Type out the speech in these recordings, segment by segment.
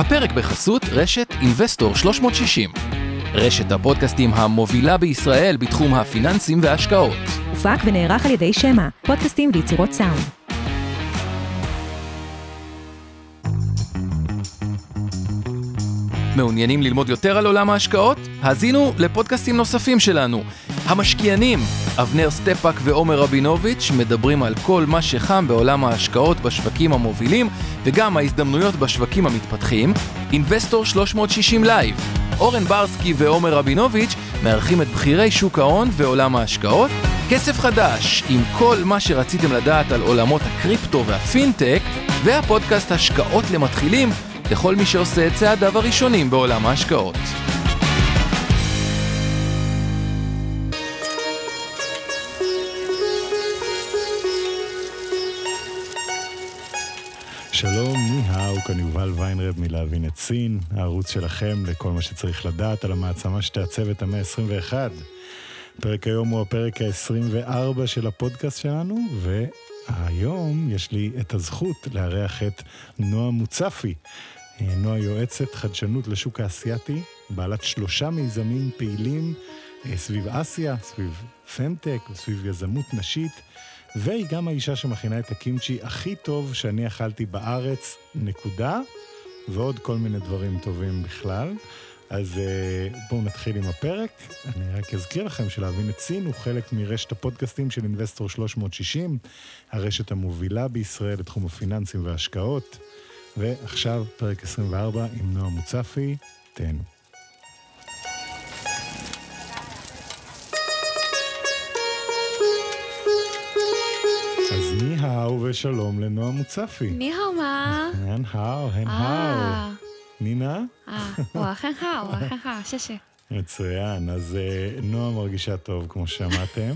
הפרק בחסות רשת Investor 360. רשת הפודקאסטים המובילה בישראל בתחום הפיננסים וההשקעות. הופק ונערך על ידי שמע, פודקאסטים ויצירות סאונד. מעוניינים ללמוד יותר על עולם ההשקעות? האזינו לפודקאסטים נוספים שלנו. המשקיענים, אבנר סטפאק ועומר רבינוביץ' מדברים על כל מה שחם בעולם ההשקעות בשווקים המובילים וגם ההזדמנויות בשווקים המתפתחים. Investor 360 Live, אורן ברסקי ועומר רבינוביץ' מארחים את בכירי שוק ההון ועולם ההשקעות. כסף חדש, עם כל מה שרציתם לדעת על עולמות הקריפטו והפינטק, והפודקאסט השקעות למתחילים לכל מי שעושה את צעדיו הראשונים בעולם ההשקעות. כאן יובל ויינרב מלהבין את סין, הערוץ שלכם לכל מה שצריך לדעת על המעצמה שתעצב את המאה ה-21. פרק היום הוא הפרק ה-24 של הפודקאסט שלנו, והיום יש לי את הזכות לארח את נועה מוצפי. נועה יועצת חדשנות לשוק האסייתי, בעלת שלושה מיזמים פעילים אה, סביב אסיה, סביב פמטק, סביב יזמות נשית. והיא גם האישה שמכינה את הקימצ'י הכי טוב שאני אכלתי בארץ, נקודה, ועוד כל מיני דברים טובים בכלל. אז uh, בואו נתחיל עם הפרק. אני רק אזכיר לכם שלהבין את סין הוא חלק מרשת הפודקאסטים של אינבסטור 360, הרשת המובילה בישראל לתחום הפיננסים וההשקעות. ועכשיו פרק 24 עם נועה מוצפי, תהנו. האו ושלום לנועה מוצפי. ניהו מה? הן הו, הן אה. הו. נינה? אה, וואכן האו, וואכן הו, ששי. מצוין, אז אה, נועה מרגישה טוב, כמו שמעתם.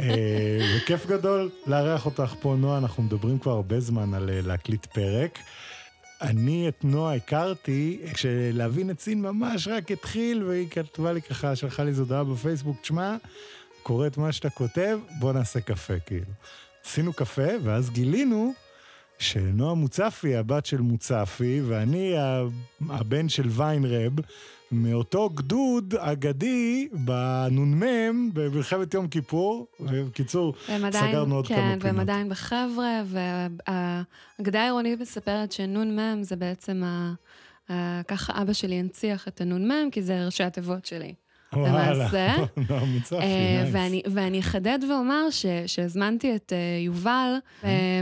אה, וכיף גדול לארח אותך פה, נועה, אנחנו מדברים כבר הרבה זמן על להקליט פרק. אני את נועה הכרתי כשלהבין את סין ממש רק התחיל, והיא כתבה לי ככה, שלחה לי איזו הודעה בפייסבוק, תשמע, קורא את מה שאתה כותב, בוא נעשה קפה, כאילו. עשינו קפה, ואז גילינו שנועה מוצפי, הבת של מוצפי, ואני הבן של ויינרב, מאותו גדוד אגדי בנ"מ במלחמת יום כיפור. ובקיצור, עדיין, סגרנו עוד כמה כן, פינות. והם עדיין בחבר'ה, והאגדה העירונית מספרת שנ"מ זה בעצם ה... ה- ככה אבא שלי הנציח את הנ"מ, כי זה ראשי התיבות שלי. למעשה. מוצפי, אה, נייס. ואני, ואני אחדד ואומר ש- שהזמנתי את אה, יובל אה,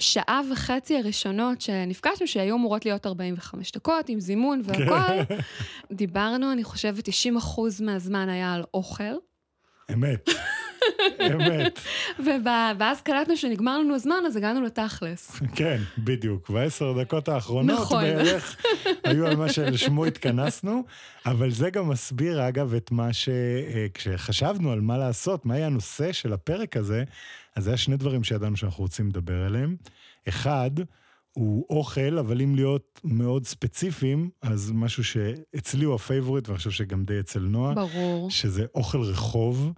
בשעה וחצי הראשונות שנפגשנו, שהיו אמורות להיות 45 דקות עם זימון והכל. דיברנו, אני חושבת, 90 אחוז מהזמן היה על אוכל. אמת, אמת. ואז קלטנו שנגמר לנו הזמן, אז הגענו לתכלס. כן, בדיוק. בעשר דקות האחרונות נכון. בערך היו על מה שלשמו התכנסנו, אבל זה גם מסביר, אגב, את מה ש... אה, כשחשבנו על מה לעשות, מה יהיה הנושא של הפרק הזה, אז היה שני דברים שידענו שאנחנו רוצים לדבר עליהם. אחד, הוא אוכל, אבל אם להיות מאוד ספציפיים, אז משהו שאצלי הוא ה favorite, ואני חושב שגם די אצל נועה, ברור. שזה אוכל רחוב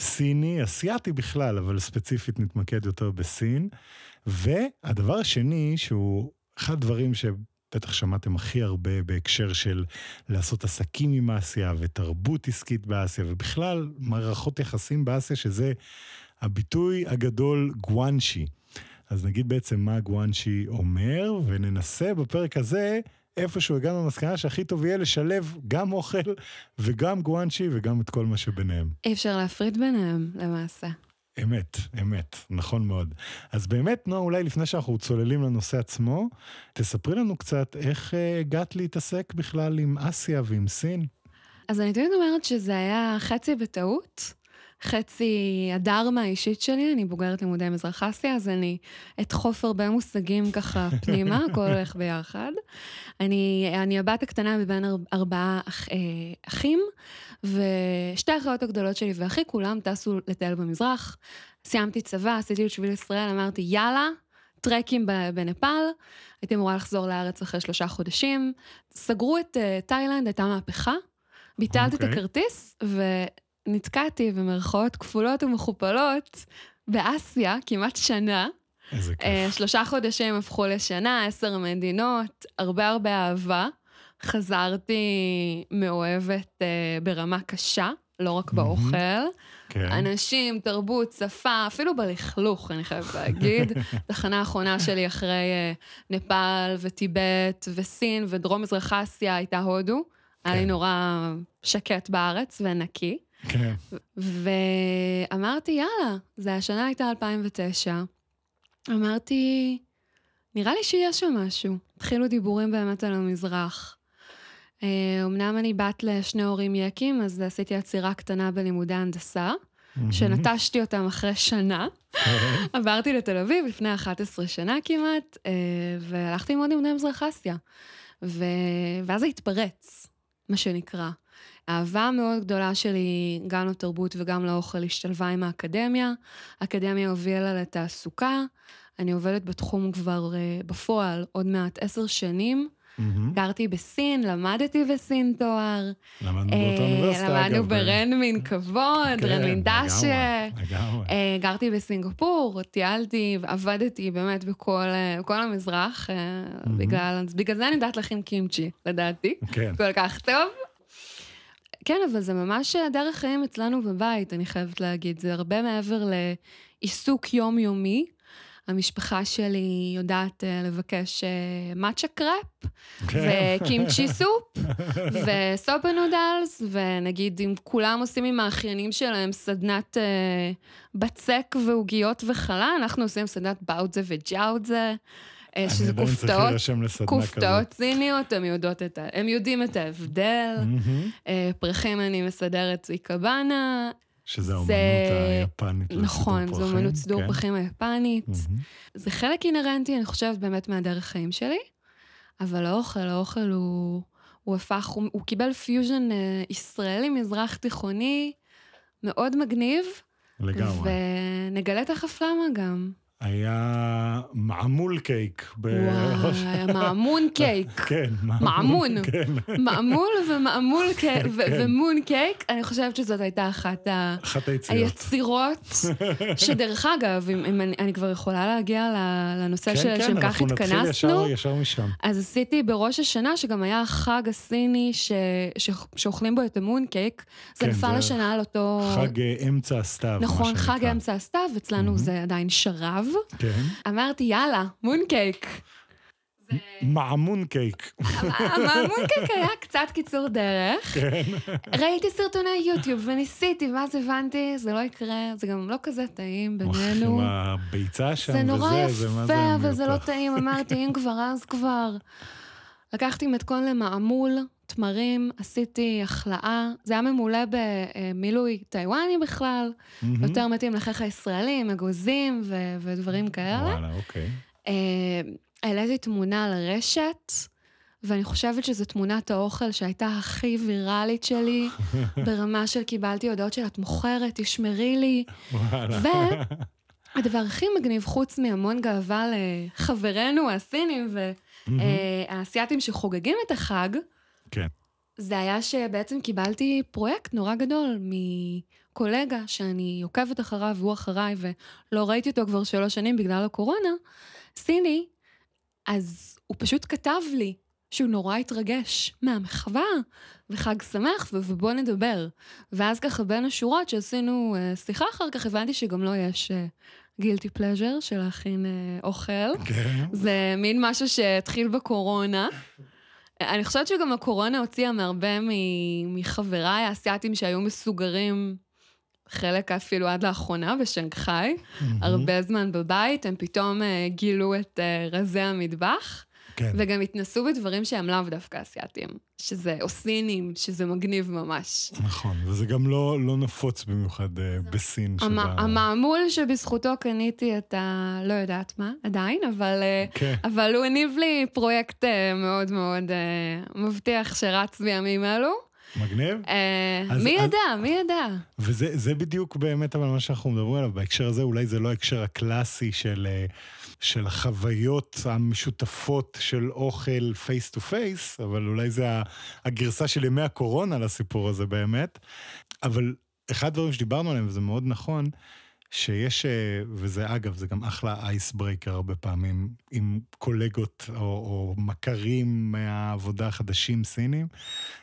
סיני, אסיאתי בכלל, אבל ספציפית נתמקד יותר בסין. והדבר השני, שהוא אחד הדברים שבטח שמעתם הכי הרבה בהקשר של לעשות עסקים עם אסיה ותרבות עסקית באסיה, ובכלל מערכות יחסים באסיה, שזה הביטוי הגדול גואנשי. אז נגיד בעצם מה גואנשי אומר, וננסה בפרק הזה איפשהו הגענו למסקנה שהכי טוב יהיה לשלב גם אוכל וגם גואנצ'י וגם את כל מה שביניהם. אי אפשר להפריד ביניהם, למעשה. אמת, אמת, נכון מאוד. אז באמת, נועה, אולי לפני שאנחנו צוללים לנושא עצמו, תספרי לנו קצת איך אה, הגעת להתעסק בכלל עם אסיה ועם סין. אז אני תמיד אומרת שזה היה חצי בטעות, חצי הדרמה האישית שלי, אני בוגרת לימודי מזרח אסיה, אז אני אדחוף הרבה מושגים ככה פנימה, הכל הולך ביחד. אני, אני הבת הקטנה מבין אר, ארבעה אח, אה, אחים, ושתי האחיות הגדולות שלי ואחי, כולם טסו לטייל במזרח. סיימתי צבא, עשיתי את שביל ישראל, אמרתי, יאללה, טרקים בנפאל, הייתי אמורה לחזור לארץ אחרי שלושה חודשים. סגרו את uh, תאילנד, הייתה מהפכה, ביטלתי את אוקיי. הכרטיס, ונתקעתי במרכאות כפולות ומכופלות באסיה כמעט שנה. איזה אה, כיף. שלושה חודשים הפכו לשנה, עשר מדינות, הרבה הרבה אהבה. חזרתי מאוהבת אה, ברמה קשה, לא רק באוכל. כן. אנשים, תרבות, שפה, אפילו בלכלוך, אני חייבת להגיד. תחנה האחרונה שלי אחרי אה, נפאל וטיבט וסין ודרום מזרח אסיה הייתה הודו. היה לי כן. נורא שקט בארץ ונקי. כן. ואמרתי, יאללה, זה השנה הייתה 2009. אמרתי, נראה לי שיש שם משהו. התחילו דיבורים באמת על המזרח. אה, אמנם אני בת לשני הורים יקים, אז עשיתי עצירה קטנה בלימודי הנדסה, שנטשתי אותם אחרי שנה. כן. עברתי לתל אביב לפני 11 שנה כמעט, אה, והלכתי ללמוד לימודי מזרח אסיה. ו... ואז זה התפרץ, מה שנקרא. האהבה המאוד גדולה שלי, גם לתרבות וגם לאוכל, השתלבה עם האקדמיה. האקדמיה הובילה לתעסוקה. אני עובדת בתחום כבר אה, בפועל עוד מעט עשר שנים. מהמם. גרתי בסין, למדתי בסין תואר. למדנו אה, באותה אוניברסיטה, אגב. למדנו ברנמין כבוד, כן, רנמין דשא. לגמרי. אה, גרתי בסינגפור, טיילתי, עבדתי באמת בכל, בכל המזרח, אה, בגלל, בגלל זה אני יודעת להכין קימצ'י, לדעתי. כן. כל כך טוב. כן, אבל זה ממש דרך חיים אצלנו בבית, אני חייבת להגיד. זה הרבה מעבר לעיסוק יומיומי. המשפחה שלי יודעת אה, לבקש מאצ'ה crap. וקימצ'י soup, וסובה נודלס, ונגיד אם כולם עושים עם האחיינים שלהם סדנת אה, בצק ועוגיות וחלה, אנחנו עושים סדנת באוטזה וג'אוטזה, שזה עדיין צריך כופתאות. כופתאות סיניות, הם יודעות את ה... הם יודעים את ההבדל. אה, פרחים אני מסדרת איקבאנה. שזה האומנות זה- היפנית. לסידור נכון, זו אמנות סידור כן. פרחים היפנית. זה חלק אינהרנטי, אני חושבת, באמת מהדרך חיים שלי, אבל האוכל, האוכל הוא, הוא הפך, הוא, הוא קיבל פיוז'ן אה, ישראלי, מזרח תיכוני, מאוד מגניב, לגמרי. ונגלה תכף למה גם. היה מעמול קייק. וואי, מעמון קייק. כן, מעמון. כן, מעמול ומעמול קייק, ו- כן. ומון קייק, אני חושבת שזאת הייתה אחת. היצירות, שדרך אגב, אם, אני, כבר יכולה להגיע לנושא כן, של כן, לשם כך אנחנו נתחיל התכנסנו, ישר- משם. אז עשיתי בראש השנה, שגם היה החג הסיני שאוכלים בו את המון קייק, זה כן, נפל השנה על אותו... חג אה, אמצע הסתיו, נכון, חג. אמצע הסתיו, אצלנו זה עדיין שרב. כן. אמרתי, יאללה, מון קייק. מעמון קייק. המון קייק היה קצת קיצור דרך. כן. ראיתי סרטוני יוטיוב וניסיתי, ואז הבנתי, זה לא יקרה, זה גם לא כזה טעים בינינו. עם הביצה שם זה נורא וזה, זה זה יפה, אבל זה לא. טעים. אמרתי, אם כבר, אז כבר. לקחתי מתכון למעמול, תמרים, עשיתי החלאה. זה היה ממולא במילוי טיוואני בכלל, מהמם. יותר מתאים לחיך הישראלי, עם אגוזים ו- ודברים כאלה. וואלה, אוקיי. אה, העליתי תמונה לרשת, ואני חושבת שזו תמונת האוכל שהייתה הכי ויראלית שלי, ברמה של קיבלתי הודעות של את מוכרת, תשמרי לי. וואלה. והדבר הכי מגניב, חוץ מהמון גאווה לחברינו הסינים והאסייתים שחוגגים את החג, כן. זה היה שבעצם קיבלתי פרויקט נורא גדול מקולגה שאני עוקבת אחריו והוא אחריי, ולא ראיתי אותו כבר שלוש שנים בגלל הקורונה, סיני, אז הוא פשוט כתב לי שהוא נורא התרגש מהמחווה, וחג שמח, ובוא נדבר. ואז ככה בין השורות שעשינו אה, שיחה אחר כך, הבנתי שגם לו יש גילטי פלז'ר של להכין אה, אוכל. כן. זה מין משהו שהתחיל בקורונה. אני חושבת שגם הקורונה הוציאה מהרבה מחבריי האסייתים שהיו מסוגרים, חלק אפילו עד לאחרונה בשנגחאי, הרבה זמן בבית, הם פתאום אה, גילו את אה, רזי המטבח, כן. וגם התנסו בדברים שהם לאו דווקא אסייתים, שזה, או סינים, שזה מגניב ממש. נכון, וזה גם לא לא נפוץ במיוחד אה, בסין. המ- שבה- המעמול שבזכותו קניתי את ה... לא יודעת מה, עדיין, אבל... אה, כן. אבל הוא הניב לי פרויקט אה, מאוד מאוד אה, מבטיח שרץ בימים אלו. מגניב? אה, אז- מי אז- ידע? מי ידע? וזה זה בדיוק באמת אבל מה שאנחנו מדברים עליו, בהקשר הזה אולי זה לא ההקשר הקלאסי של, אה, של החוויות המשותפות של אוכל face to face, אבל אולי זה הגרסה של ימי הקורונה לסיפור הזה באמת. אבל אחד הדברים שדיברנו עליהם, וזה מאוד נכון, שיש, אה, וזה אגב, זה גם אחלה icebreaker הרבה פעמים, עם קולגות או, או מכרים מהעבודה חדשים סינים,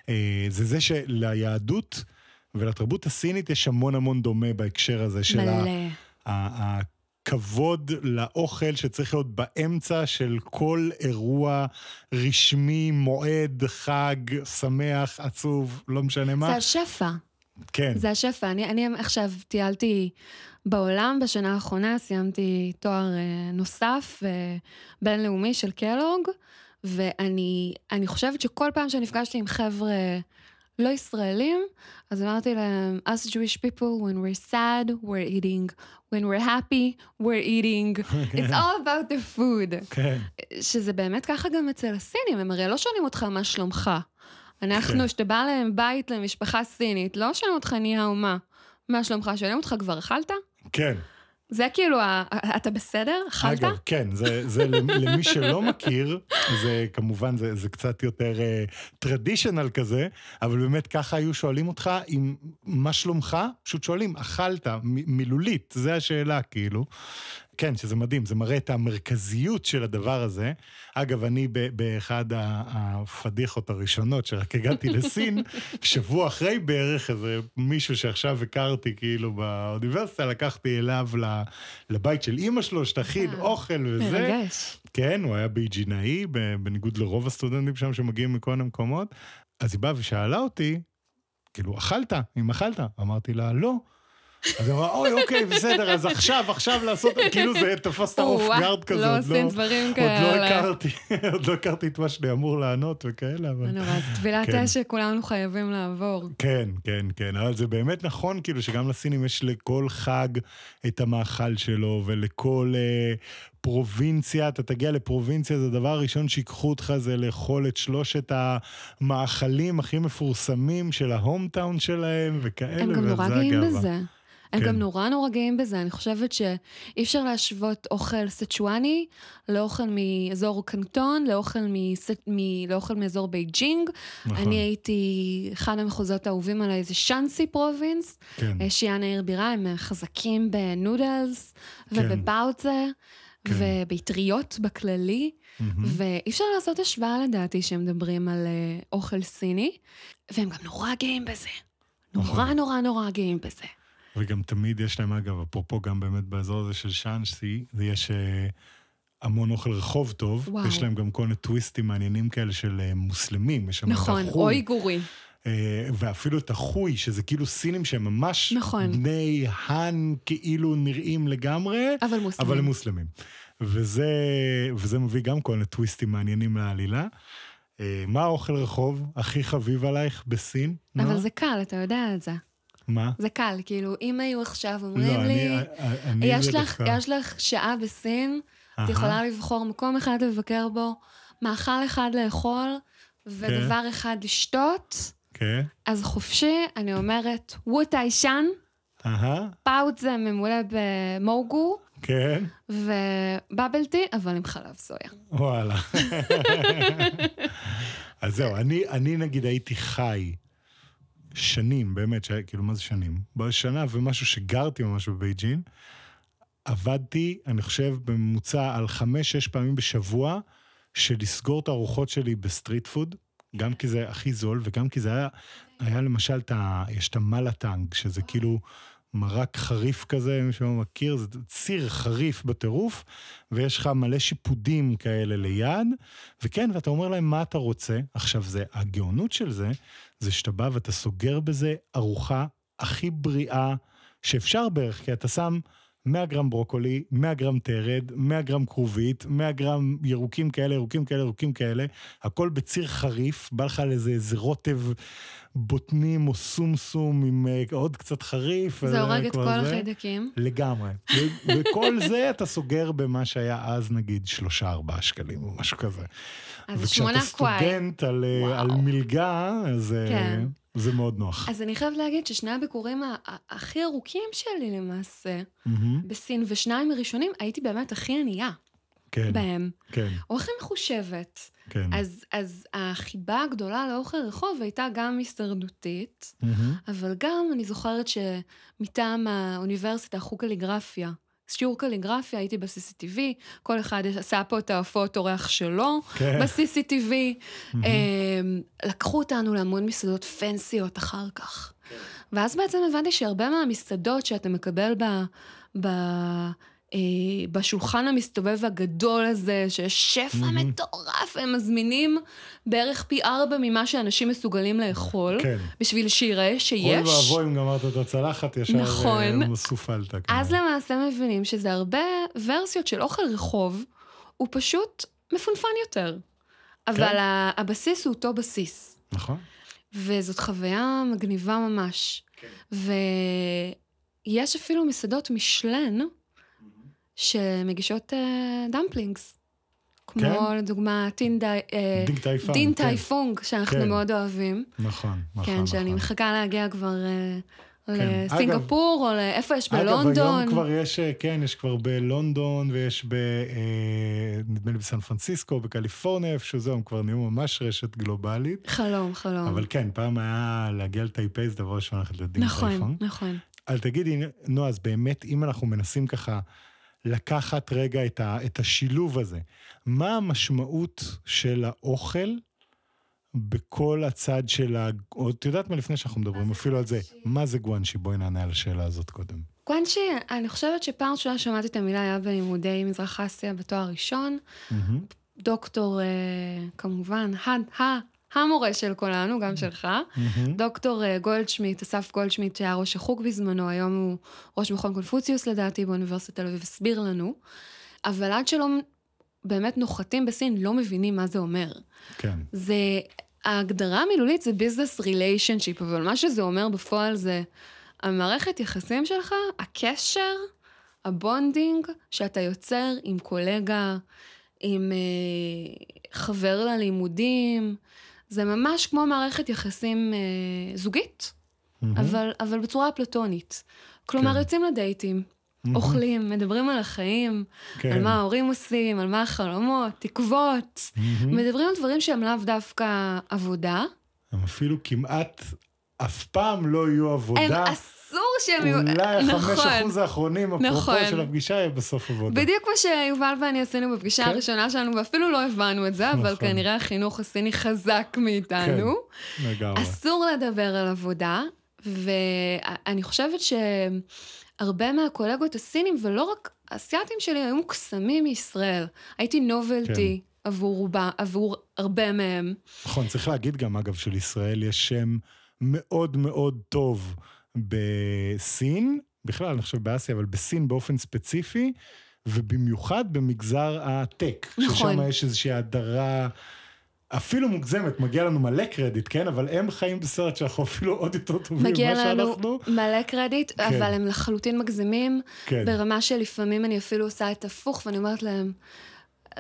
אה, זה זה שליהדות ולתרבות הסינית יש המון המון דומה בהקשר הזה של ה... הכבוד לאוכל שצריך להיות באמצע של כל אירוע רשמי, מועד, חג, שמח, עצוב, לא משנה מה. זה השפע. כן, זה השפע. אני, אני עכשיו טיילתי בעולם בשנה האחרונה, סיימתי תואר אה, נוסף אה, בינלאומי של קלוג, ואני אני חושבת שכל פעם שנפגשתי עם חבר'ה לא ישראלים, אז אמרתי להם, us Jewish people, when we're sad, we're eating, when we're happy, we're eating, it's all about the food. כן, שזה באמת ככה גם אצל הסינים, הם הרי לא שואלים אותך מה שלומך. כן. אנחנו, כשאתה בא להם בית למשפחה סינית, לא שואלים אותך ניהו מה. מה שלומך? שואלים אותך כבר אכלת? כן. זה כאילו, אתה בסדר? אכלת? אגב, כן, זה, זה למ- למי שלא מכיר, זה כמובן, זה, זה קצת יותר טרדישיונל כזה, אבל באמת ככה היו שואלים אותך, אם מה שלומך? פשוט שואלים, אכלת, מ- מילולית, זה השאלה, כאילו. כן, שזה מדהים, זה מראה את המרכזיות של הדבר הזה. אגב, אני באחד הפדיחות הראשונות, שרק הגעתי לסין, שבוע אחרי בערך, איזה מישהו שעכשיו הכרתי כאילו באוניברסיטה, לקחתי אליו לבית של אימא שלו, שתכין אה, אוכל וזה. מרגש. כן, הוא היה באיג'ינאי, ב- בניגוד לרוב הסטודנטים שם שמגיעים מכל מיני מקומות. אז היא באה ושאלה אותי, כאילו, אכלת? אם אכלת? אמרתי לה, לא. אז היא אמרה, אוי, אוקיי, בסדר, אז עכשיו, עכשיו לעשות, כאילו זה תפס את האוף או-אה, גארד כזה. לא עוד עושים דברים עוד כאלה. לא הכרתי, עוד לא הכרתי את מה שאני אמור לענות וכאלה, אבל... לא נורא, אז טבילת כן. אש שכולנו חייבים לעבור. כן, כן, כן, אבל זה באמת נכון, כאילו שגם לסינים יש לכל חג את המאכל שלו, ולכל אה, פרובינציה, אתה תגיע לפרובינציה, זה הדבר הראשון שיקחו אותך זה לאכול את שלושת המאכלים הכי מפורסמים של ההום-טאון שלהם, וכאלה, הם גם נורא וזה גאים הגאווה. בזה. הם כן. גם נורא נורא גאים בזה, אני חושבת שאי אפשר להשוות אוכל סצ'ואני לאוכל מאזור קנטון, לאוכל, מס... מ... לאוכל מאזור בייג'ינג. נכון. אני הייתי, אחד המחוזות האהובים עליי זה שאנסי province, כן. שיאן העיר בירה, הם חזקים בנודלס כן. וב baozi. כן. ובאטריות בכללי, מהמם. ואי אפשר לעשות השוואה לדעתי שהם מדברים על אה, אוכל סיני, והם גם נורא גאים בזה. נורא נכון. נורא נורא גאים בזה. וגם תמיד יש להם, אגב, אפרופו גם באמת באזור הזה של שאנסי, יש אה, המון אוכל רחוב טוב, וואו. יש להם גם כל מיני טוויסטים מעניינים כאלה של אה, מוסלמים, יש שם נכון, החוי. אוי גורי. אה, ואפילו את החוי, שזה כאילו סינים שהם ממש נכון. בני האן כאילו נראים לגמרי, אבל מוסלמים. אבל הם מוסלמים. וזה, וזה מביא גם כל מיני טוויסטים מעניינים לעלילה. מה האוכל רחוב הכי חביב עלייך בסין? אבל נועה? זה קל, אתה יודע את זה. מה? זה קל, כאילו, אם היו עכשיו לא, אומרים לי, אני, אני יש לך, יש לך שעה בסין, את אהה. יכולה לבחור מקום אחד לבקר בו, מאכל אחד לאכול, ודבר אחד לשתות, כן, אז חופשי, אני אומרת, ווטאי שאן, אהה, פאוט זה ממולא במוגו, כן, ובבל טי, אבל עם חלב סויה. וואלה. אז זהו, אני, אני נגיד הייתי חי שנים, באמת, שהיה, כאילו, מה זה שנים? בשנה ומשהו שגרתי ממש בבייג'ין, עבדתי, אני חושב, בממוצע על חמש-שש פעמים בשבוע, של לסגור את הארוחות שלי ב street food, גם כי זה הכי זול, וגם כי זה היה, היה למשל, ה, יש את ה malatang, שזה כאילו מרק חריף כזה, מי שלא מכיר, זה ציר חריף בטירוף, ויש לך מלא שיפודים כאלה ליד, וכן, ואתה אומר להם מה אתה רוצה. עכשיו, זה, הגאונות של זה, זה שאתה בא ואתה סוגר בזה ארוחה הכי בריאה שאפשר בערך, כי אתה שם 100 גרם ברוקולי, 100 גרם תרד, 100 גרם כרובית, 100 גרם ירוקים כאלה, ירוקים כאלה, ירוקים כאלה, הכל בציר חריף, בא לך לאיזה איזה רוטב בוטנים או סומסום עם אה, עוד קצת חריף. זה וזה הורג את כל זה. החיידקים. לגמרי. וכל זה אתה סוגר במה שהיה אז נגיד שלושה ארבעה שקלים או משהו כזה. אז שמונה וכשאתה קוואי. סטודנט על, אה. על מלגה, אז אה, כן. זה מאוד נוח. אז אני חייבת להגיד ששני הביקורים הכי ארוכים שלי למעשה, מהמם. בסין, ושניים הראשונים, הייתי באמת הכי ענייה. כן, בהם, כן, או הכי מחושבת. כן. אז, אז החיבה הגדולה לאוכל רחוב הייתה גם הישרדותית, מהמם. אבל גם אני זוכרת שמטעם האוניברסיטה, חוג קליגרפיה, שיעור קליגרפיה, הייתי ב-CCTV, כל אחד עשה פה את ההופעות אורח שלו כן. ב-CCTV. אמ, לקחו אותנו להמון מסעדות פנסיות אחר כך. ואז בעצם הבנתי שהרבה מהמסעדות שאתה מקבל ב... ב בשולחן המסתובב הגדול הזה, שיש שפע מטורף, הם מזמינים בערך פי ארבע ממה שאנשים מסוגלים לאכול, כן. בשביל שיראה אוי שיש. ואבוי אם גמרת את הצלחת, ישר נכון. אה, סופלט. כן. אז למעשה מבינים שזה הרבה ורסיות של אוכל רחוב, הוא פשוט מפונפן יותר. אבל כן. הבסיס הוא אותו בסיס. נכון. וזאת חוויה מגניבה ממש. כן. ויש אפילו מסעדות משלן שמגישות אה, dumplings. כמו כן? לדוגמה דין טאי... אה, דין טאי פונג. דין כן. טאי פונג, שאנחנו כן. מאוד אוהבים. נכון, נכון, כן, שאני נכון. מחכה להגיע כבר אה, כן. לסינגפור, או לאיפה יש אגב, בלונדון. היום כבר יש, אה, כן, יש כבר בלונדון, ויש ב... אה, נדמה לי בסן פרנסיסקו, בקליפורניה, איפשהו זה, הם כבר נהיו ממש רשת גלובלית. חלום, חלום. אבל כן, פעם היה להגיע לטייפי, זה דבר ראשון ללכת לדינג נכון, טייפון. נכון. אבל תגידי, נועה, אז באמת, אם אנחנו מנסים ככה לקחת רגע את, ה, את השילוב הזה, מה המשמעות של האוכל בכל הצד של ה... את יודעת מה, לפני שאנחנו מדברים אפילו על זה, מה זה גואנשי? בואי נענה על השאלה הזאת קודם. גואנצ'י, אני חושבת שפעם ראשונה שמעתי את המילה היה בלימודי מזרח אסיה בתואר ראשון. מהמם. דוקטור, אה, כמובן, המורה של כולנו, גם שלך. מהמם. דוקטור אה, גולדשמיט, אסף גולדשמיט, שהיה ראש החוג בזמנו, היום הוא ראש מכון קונפוציוס לדעתי באוניברסיטת תל אביב, הסביר לנו. אבל עד שלא באמת נוחתים בסין, לא מבינים מה זה אומר. כן, זה, ההגדרה המילולית זה business relationship, אבל מה שזה אומר בפועל זה המערכת יחסים שלך, הקשר, ה bonding שאתה יוצר עם קולגה, עם אה, חבר ללימודים, זה ממש כמו מערכת יחסים אה, זוגית, מהמם. אבל, אבל בצורה אפלטונית. כלומר, כן. יוצאים לדייטים. אוכלים, מדברים על החיים, כן. על מה ההורים עושים, על מה החלומות, תקוות. מהמם. מדברים על דברים שהם לאו דווקא עבודה. הם אפילו כמעט אף פעם לא יהיו הם עבודה. אסור שהם יהיו... אולי החמש נכון. אחוז האחרונים, אפרופו נכון. של הפגישה, יהיה בסוף עבודה. בדיוק כמו שיובל ואני עשינו בפגישה כן. הראשונה שלנו, ואפילו לא הבנו את זה, אבל נכון. כנראה החינוך הסיני חזק מאיתנו. לגמרי. אסור לדבר על עבודה, ואני חושבת שהרבה מהקולגות הסינים, ולא רק האסייתים שלי, היו מוקסמים מישראל. הייתי נובלטי עבור, רובה, עבור הרבה מהם. נכון, צריך להגיד גם, אגב, שלישראל יש שם מאוד מאוד טוב בסין, בכלל, אני חושב באסיה, אבל בסין באופן ספציפי, ובמיוחד במגזר הטק. נכון. ששם יש איזושהי הדרה אפילו מוגזמת, מגיע לנו מלא קרדיט, כן? אבל הם חיים בסרט שאנחנו אפילו עוד יותר טובים מגיע ממה לנו שאנחנו. מלא קרדיט, כן. אבל הם לחלוטין מגזימים, כן. ברמה שלפעמים אני אפילו עושה את הפוך, ואני אומרת להם,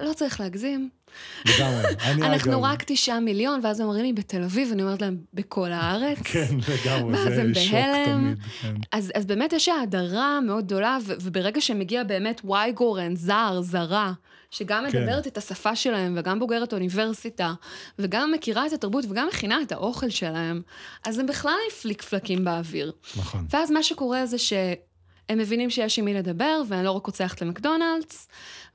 לא צריך להגזים. לגמרי. אני אנחנו אגב- רק תשעה מיליון, ואז הם אומרים לי, בתל אביב, ואני אומרת להם, בכל הארץ. כן, לגמרי, זה שוק בהלם. תמיד. כן. אז, אז באמת יש האדרה מאוד גדולה, ו- וברגע שמגיע באמת וואי גורן, זר, זרה, שגם כן. מדברת את השפה שלהם, וגם בוגרת אוניברסיטה, וגם מכירה את התרבות, וגם מכינה את האוכל שלהם, אז הם בכלל פליק פלקים באוויר. נכון. ואז מה שקורה זה שהם מבינים שיש עם מי לדבר, ואני לא רק רוצה ללכת למקדונלדס,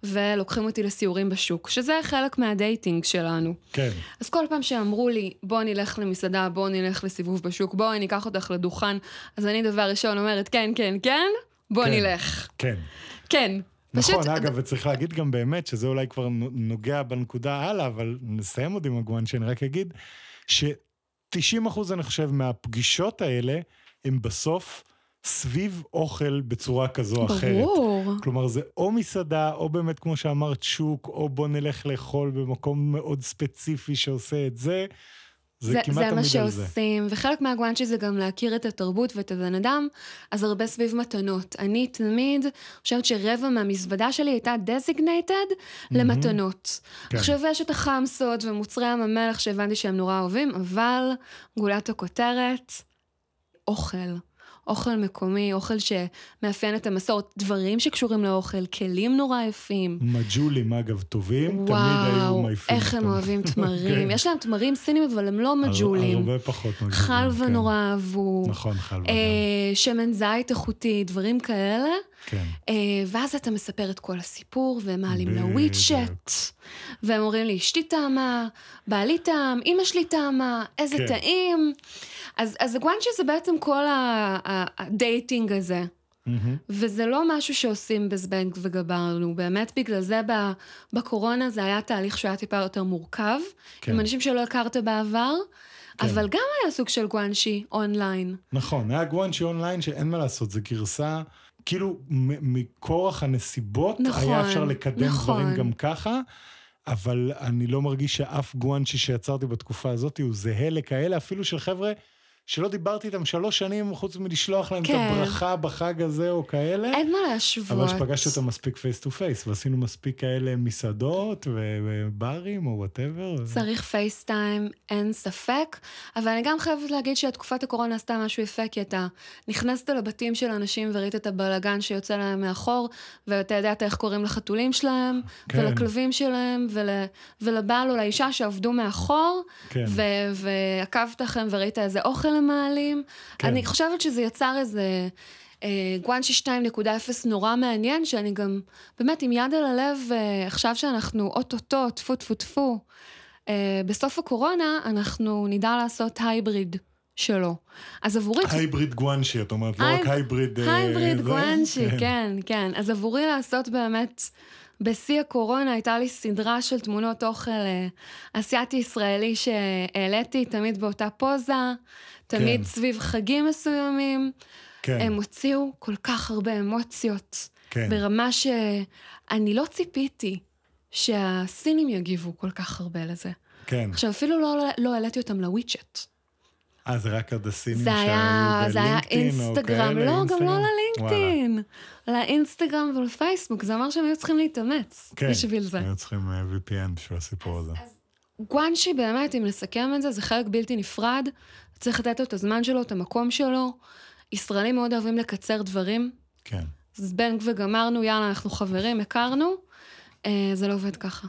ולוקחים אותי לסיורים בשוק, שזה חלק מהדייטינג שלנו. כן, אז כל פעם שאמרו לי, בוא נלך למסעדה, בוא נלך לסיבוב בשוק, בואי ניקח אותך לדוכן, אז אני דבר ראשון אומרת, כן, כן, כן, בוא כן. נלך. כן. כן. נכון, פשוט, אגב, וצריך להגיד גם באמת, שזה אולי כבר נוגע בנקודה הלאה, אבל נסיים עוד עם שאני רק אגיד, ש-90 אחוז, אני חושב, מהפגישות האלה, הם בסוף סביב אוכל בצורה כזו או אחרת. ברור. כלומר, זה או מסעדה, או באמת, כמו שאמרת, שוק, או בוא נלך לאכול במקום מאוד ספציפי שעושה את זה. זה, זה, כמעט זה תמיד מה על זה. שעושים, וחלק מהגואנצ'י זה גם להכיר את התרבות ואת הבן אדם, אז הרבה סביב מתנות. אני תמיד חושבת שרבע מהמזוודה שלי הייתה designated למתנות. כן. עכשיו יש את החמסות ומוצרי ים המלח שהבנתי שהם נורא אוהבים, אבל גולת הכותרת, אוכל. אוכל מקומי, אוכל שמאפיין את המסורת, דברים שקשורים לאוכל, כלים נורא יפים. מג'ולים, אגב, טובים, תמיד היו וואו, מעיפים איך הם. אוהבים תמרים. כן. יש להם תמרים סינים, אבל הם לא מג'ולים. הרבה פחות מג'ולים. חלבה כן. נורא אהבו. נכון, חלבה אה, גם. שמן זית איכותי, דברים כאלה. כן. אה, ואז אתה מספר את כל הסיפור, והם מעלים. ל WeChat, והם אומרים לי, אשתי טעמה, בעלי טעם, אמא שלי טעמה, איזה כן. טעים. אז, אז ה guanxi זה בעצם כל ה dating הזה. מהמם. וזה לא משהו שעושים בזבנג וגמרנו, באמת בגלל זה בקורונה זה היה תהליך שהיה טיפה יותר מורכב, כן. עם אנשים שלא הכרת בעבר, כן. אבל גם היה סוג של guanxi אונליין. נכון, היה guanxi אונליין שאין מה לעשות, זו גרסה, כאילו מכורח הנסיבות, נכון, היה אפשר לקדם נכון. דברים גם ככה, אבל אני לא מרגיש שאף guanxi שיצרתי בתקופה הזאת הוא זהה לכאלה, אפילו של חבר'ה שלא דיברתי איתם שלוש שנים, חוץ מלשלוח להם כן. את הברכה בחג הזה או כאלה. אין מה להשוות. אבל שפגשתי אותם מספיק face to face, ועשינו מספיק כאלה מסעדות וברים או whatever. צריך פייסטיים, אין ספק, אבל אני גם חייבת להגיד שתקופת הקורונה עשתה משהו יפה, כי אתה נכנסת לבתים של אנשים וראית את הבלגן שיוצא להם מאחור, ואתה ידעת איך קוראים לחתולים שלהם, כן. ולכלבים שלהם, ול, ולבעל או לאישה שעבדו מאחור, כן. ו- ועקבת אחריהם וראית איזה אוכל הם מעלים. כן. אני חושבת שזה יצר איזה... אה, גואנצ'י 2.0 נורא מעניין, שאני גם, באמת, עם יד על הלב, אה, עכשיו שאנחנו אוטוטו, טפו טפו טפו, אה, בסוף הקורונה אנחנו נדע לעשות hybrid שלו. אז עבורי... hybrid guanxi, את אומרת, לא רק hyb- hybrid... אה, hybrid זה? guanxi, כן. כן, כן. אז עבורי לעשות באמת, בשיא הקורונה הייתה לי סדרה של תמונות אוכל אה, אסיאתי-ישראלי שהעליתי, תמיד באותה פוזה, תמיד כן. סביב חגים מסוימים. כן, הם הוציאו כל כך הרבה אמוציות, כן. ברמה שאני לא ציפיתי שהסינים יגיבו כל כך הרבה לזה. כן. עכשיו, אפילו לא, לא העליתי אותם לוויצ'ט. אה, זה רק הסינים זה היה, שהיו זה היה בלינקדאין או אינסטגרם, כאלה, לא, גם? לא. ללינקדאין. לאינסטגרם ולפייסבוק, זה אומר שהם היו צריכים להתאמץ כן, בשביל זה. היו צריכים אה, VPN בשביל הסיפור הזה. גואנשי באמת, אם נסכם את זה, זה חלק בלתי נפרד. צריך לתת לו את הזמן שלו, את המקום שלו. ישראלים מאוד אוהבים לקצר דברים. כן. זבנג וגמרנו, יאללה, אנחנו חברים, הכרנו. אה, זה לא עובד ככה.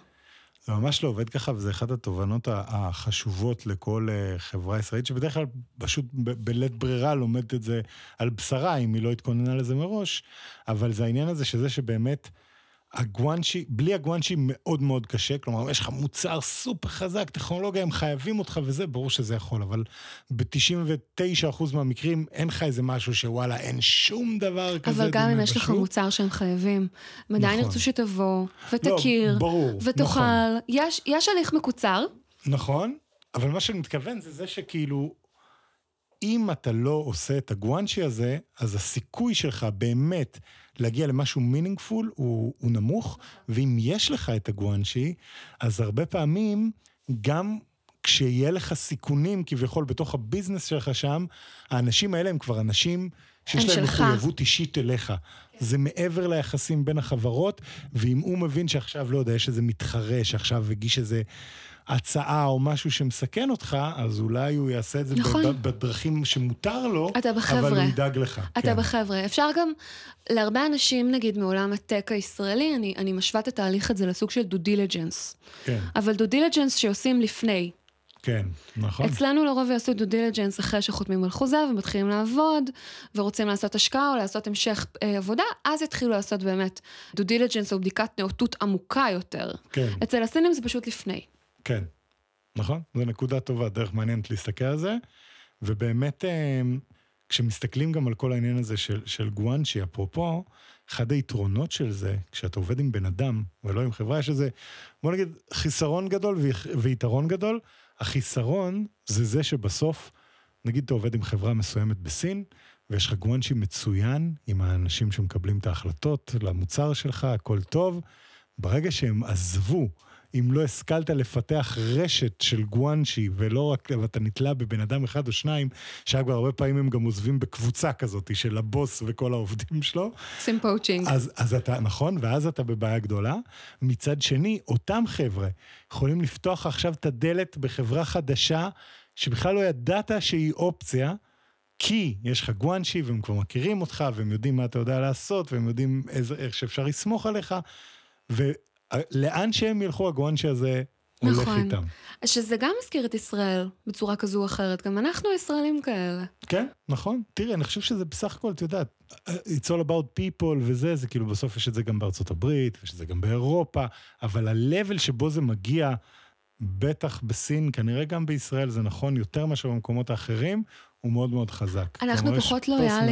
זה ממש לא עובד ככה, וזה אחת התובנות החשובות לכל אה, חברה ישראלית, שבדרך כלל פשוט בלית ברירה לומדת את זה על בשרה, אם היא לא התכוננה לזה מראש, אבל זה העניין הזה שזה שבאמת, הגואנצ'י, בלי הגואנצ'י מאוד מאוד קשה, כלומר, יש לך מוצר סופר חזק, טכנולוגיה, הם חייבים אותך וזה, ברור שזה יכול, אבל ב-99% מהמקרים אין לך איזה משהו שוואלה, אין שום דבר כזה אבל גם אם יש לך. מוצר שהם חייבים, הם עדיין נכון. ירצו שתבוא, ותכיר, לא, ברור, ותאכל. נכון. יש, יש הליך מקוצר, נכון, אבל מה שאני מתכוון זה זה שכאילו, אם אתה לא עושה את הגואנצ'י הזה, אז הסיכוי שלך באמת להגיע למשהו מינינגפול הוא, הוא נמוך, ואם יש לך את הגואנצ'י, אז הרבה פעמים גם כשיהיה לך סיכונים כביכול בתוך ה business שלך שם, האנשים האלה הם כבר אנשים שיש הם להם. מחויבות אישית אליך. זה מעבר ליחסים בין החברות, ואם הוא מבין שעכשיו, לא יודע, יש איזה מתחרה שעכשיו הגיש איזה הצעה או משהו שמסכן אותך, אז אולי הוא יעשה את זה נכון. בדרכים שמותר לו, אתה בחבר'ה. אבל הוא ידאג לך. אתה כן. בחבר'ה. אפשר גם, להרבה אנשים, נגיד, מעולם הטק הישראלי, אני, אני משווה את התהליך הזה לסוג של due diligence. כן, אבל due diligence שעושים לפני. כן, נכון. אצלנו לרוב יעשו due diligence אחרי שחותמים על חוזה ומתחילים לעבוד, ורוצים לעשות השקעה או לעשות המשך אה, עבודה, אז יתחילו לעשות באמת due diligence או בדיקת נאותות עמוקה יותר. כן, אצל הסינים זה פשוט לפני. כן. נכון, זו נקודה טובה, דרך מעניינת להסתכל על זה, ובאמת, אה, כשמסתכלים גם על כל העניין הזה של, של guanxi, אפרופו, אחד היתרונות של זה, כשאתה עובד עם בן אדם ולא עם חברה, יש איזה, בוא נגיד, חיסרון גדול ויתרון גדול. החיסרון זה זה שבסוף, נגיד אתה עובד עם חברה מסוימת בסין, ויש לך גואנצ'י מצוין עם האנשים שמקבלים את ההחלטות למוצר שלך, הכל טוב. ברגע שהם עזבו, אם לא השכלת לפתח רשת של גואנצ'י, ולא רק, ואתה נתלה בבן אדם אחד או שניים, שאגב, הרבה פעמים הם גם עוזבים בקבוצה כזאת של הבוס וכל העובדים שלו, עושים poaching. אז, אז אתה, נכון, ואז אתה בבעיה גדולה. מצד שני, אותם חבר'ה יכולים לפתוח עכשיו את הדלת בחברה חדשה, שבכלל לא ידעת שהיא אופציה, כי יש לך guanxi והם כבר מכירים אותך והם יודעים מה אתה יודע לעשות והם יודעים איזה, איך שאפשר לסמוך עליך, ולאן שהם ילכו ה guanxi הזה הולך נכון. איתם. שזה גם מזכיר את ישראל בצורה כזו או אחרת, גם אנחנו ישראלים כאלה. כן, נכון. תראי, אני חושב שזה בסך הכל, את יודעת, it's all about people וזה, זה כאילו בסוף יש את זה גם בארצות הברית, יש את זה גם באירופה, אבל ה-level שבו זה מגיע, בטח בסין, כנראה גם בישראל, זה נכון יותר מאשר במקומות האחרים, הוא מאוד מאוד חזק. אנחנו פחות כזה.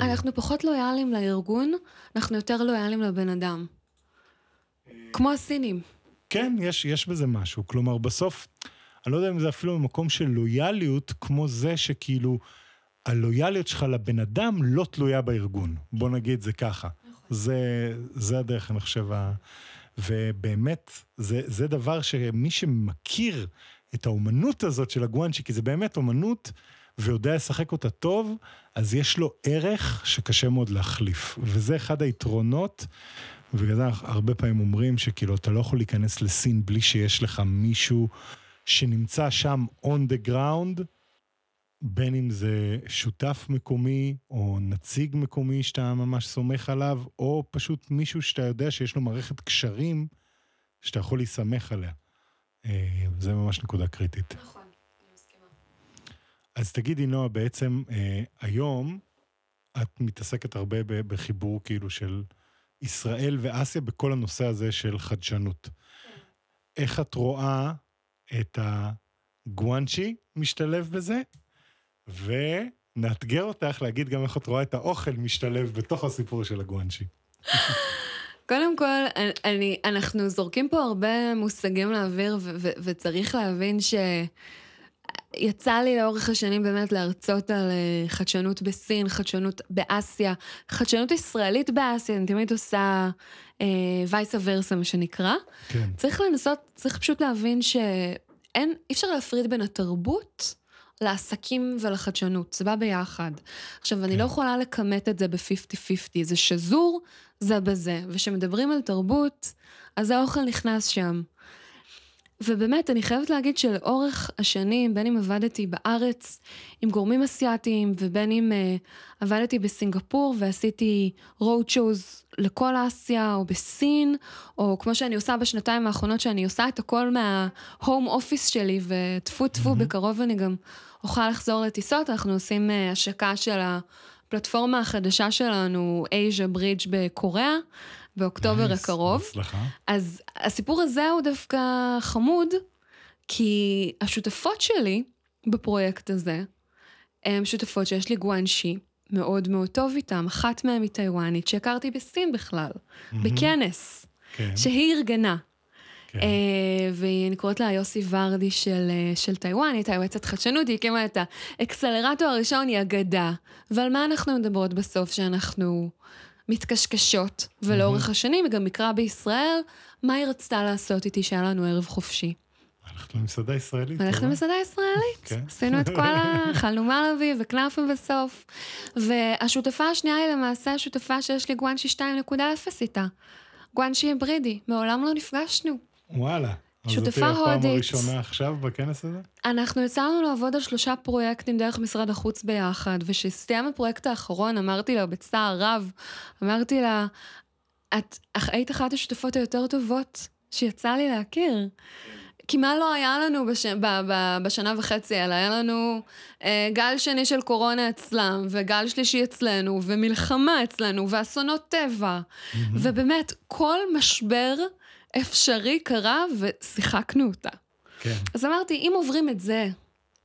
אנחנו פחות לויאליים לארגון, אנחנו יותר לויאליים לבן אדם. כמו הסינים. כן, יש, יש בזה משהו. כלומר, בסוף, אני לא יודע אם זה אפילו במקום של לויאליות, כמו זה שכאילו, הלויאליות שלך לבן אדם לא תלויה בארגון. בוא נגיד זה ככה. זה, זה הדרך, אני חושב, ה... ובאמת, זה, זה דבר שמי שמכיר את האומנות הזאת של הגואנצ'י, כי זה באמת אומנות, ויודע לשחק אותה טוב, אז יש לו ערך שקשה מאוד להחליף. וזה אחד היתרונות, ובגלל זה הרבה פעמים אומרים שכאילו אתה לא יכול להיכנס לסין בלי שיש לך מישהו שנמצא שם on the ground, בין אם זה שותף מקומי או נציג מקומי שאתה ממש סומך עליו, או פשוט מישהו שאתה יודע שיש לו מערכת קשרים שאתה יכול להסתמך עליה. אה, זה ממש נקודה קריטית. נכון, אני מסכימה. אז תגידי, נועה, בעצם אה, היום את מתעסקת הרבה בחיבור כאילו של ישראל ואסיה בכל הנושא הזה של חדשנות. איך את רואה את הגואנצ'י משתלב בזה? ונאתגר אותך להגיד גם איך את רואה את האוכל משתלב בתוך הסיפור של הגואנצ'י. קודם כל, אני, אנחנו זורקים פה הרבה מושגים לאוויר, וצריך להבין ש... יצא לי לאורך השנים באמת להרצות על אה, חדשנות בסין, חדשנות באסיה, חדשנות ישראלית באסיה, אני תמיד עושה וייסה ורסה, מה שנקרא. כן. צריך לנסות, צריך פשוט להבין שאין, אי אפשר להפריד בין התרבות לעסקים ולחדשנות, זה בא ביחד. עכשיו, אני כן. לא יכולה לכמת את זה ב-50-50, זה שזור, זה בזה. וכשמדברים על תרבות, אז האוכל נכנס שם. ובאמת, אני חייבת להגיד שלאורך השנים, בין אם עבדתי בארץ עם גורמים אסיאתיים, ובין אם uh, עבדתי בסינגפור ועשיתי road shows לכל אסיה, או בסין, או כמו שאני עושה בשנתיים האחרונות, שאני עושה את הכל מה-home office שלי, וטפו טפו, מהמם. בקרוב אני גם אוכל לחזור לטיסות, אנחנו עושים uh, השקה של הפלטפורמה החדשה שלנו, Asia Bridge בקוריאה, באוקטובר נייס, הקרוב. בהצלחה. אז הסיפור הזה הוא דווקא חמוד, כי השותפות שלי בפרויקט הזה, הן שותפות שיש לי guanxi מאוד מאוד טוב איתן, אחת מהן היא טיוואנית, שהכרתי בסין בכלל, בכנס, כן, שהיא ארגנה. כן. אה, ואני קוראת לה יוסי ורדי של, אה, של טיוואן, היא הייתה יועצת חדשנות, היא הקימה את האקסלרטור הראשון, היא אגדה. ועל מה אנחנו מדברות בסוף? שאנחנו מתקשקשות, ולאורך השנים היא גם ביקרה בישראל, מה היא רצתה לעשות איתי שהיה לנו ערב חופשי? הלכת למסעדה ישראלית. הלכנו טובה. למסעדה ישראלית, כן. עשינו את כל ה... אכלנו מלאבי וכנאפה בסוף. והשותפה השנייה היא למעשה השותפה שיש לי גואנשי 2.0 איתה. גואנשי היברידי, מעולם לא נפגשנו. וואלה. אז שותפה זאת תהיה הפעם הודית. הראשונה עכשיו בכנס הזה? אנחנו יצאנו לעבוד על שלושה פרויקטים דרך משרד החוץ ביחד, וכשהסתיים הפרויקט האחרון, אמרתי לה בצער רב, אמרתי לה, את היית אחת השותפות היותר טובות שיצא לי להכיר. כי מה לא היה לנו בש... ב... ב... בשנה וחצי האלה? היה לנו אה, גל שני של קורונה אצלם, וגל שלישי אצלנו, ומלחמה אצלנו, ואסונות טבע. ובאמת, כל משבר אפשרי קרה ושיחקנו אותה. כן. אז אמרתי, אם עוברים את זה,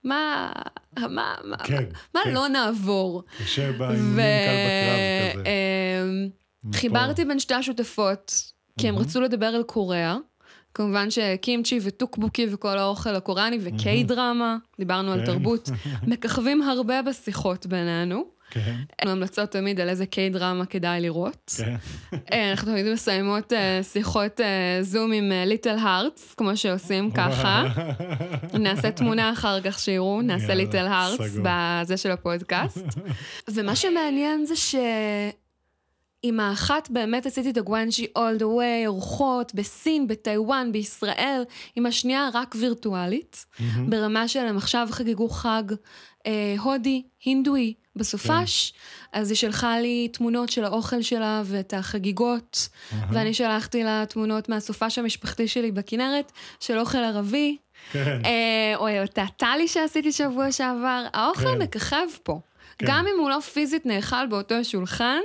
מה, מה, מה, כן, מה כן. לא נעבור? קשה באימונים קל בקרב כזה. אמ, מפה. חיברתי בין שתי השותפות, כי הם מהמם. רצו לדבר על קוריאה. כמובן שקימצ'י וטוקבוקי וכל האוכל הקוריאני וקיי דרמה, דיברנו על כן. תרבות, מככבים הרבה בשיחות בינינו. כן, המלצות תמיד על איזה קיי דרמה כדאי לראות. כן. אה, אנחנו תמיד מסיימות אה, שיחות אה, זום עם ליטל הארטס, כמו שעושים ככה. נעשה תמונה אחר כך שיראו, נעשה ליטל הארטס. בזה של הפודקאסט. ומה שמעניין זה עם האחת באמת עשיתי את הגואנג'י all the way, אורחות, בסין, בטיוואן, בישראל, עם השנייה רק וירטואלית, ברמה של הם עכשיו חגגו חג אה, הודי, הינדואי, בסופש, אז היא שלחה לי תמונות של האוכל שלה ואת החגיגות, ואני שלחתי לה תמונות מהסופש המשפחתי שלי בכנרת, של אוכל ערבי. כן. אה, או אותה טלי שעשיתי שבוע שעבר, האוכל כן. מככב פה. כן. גם אם הוא לא פיזית נאכל באותו שולחן,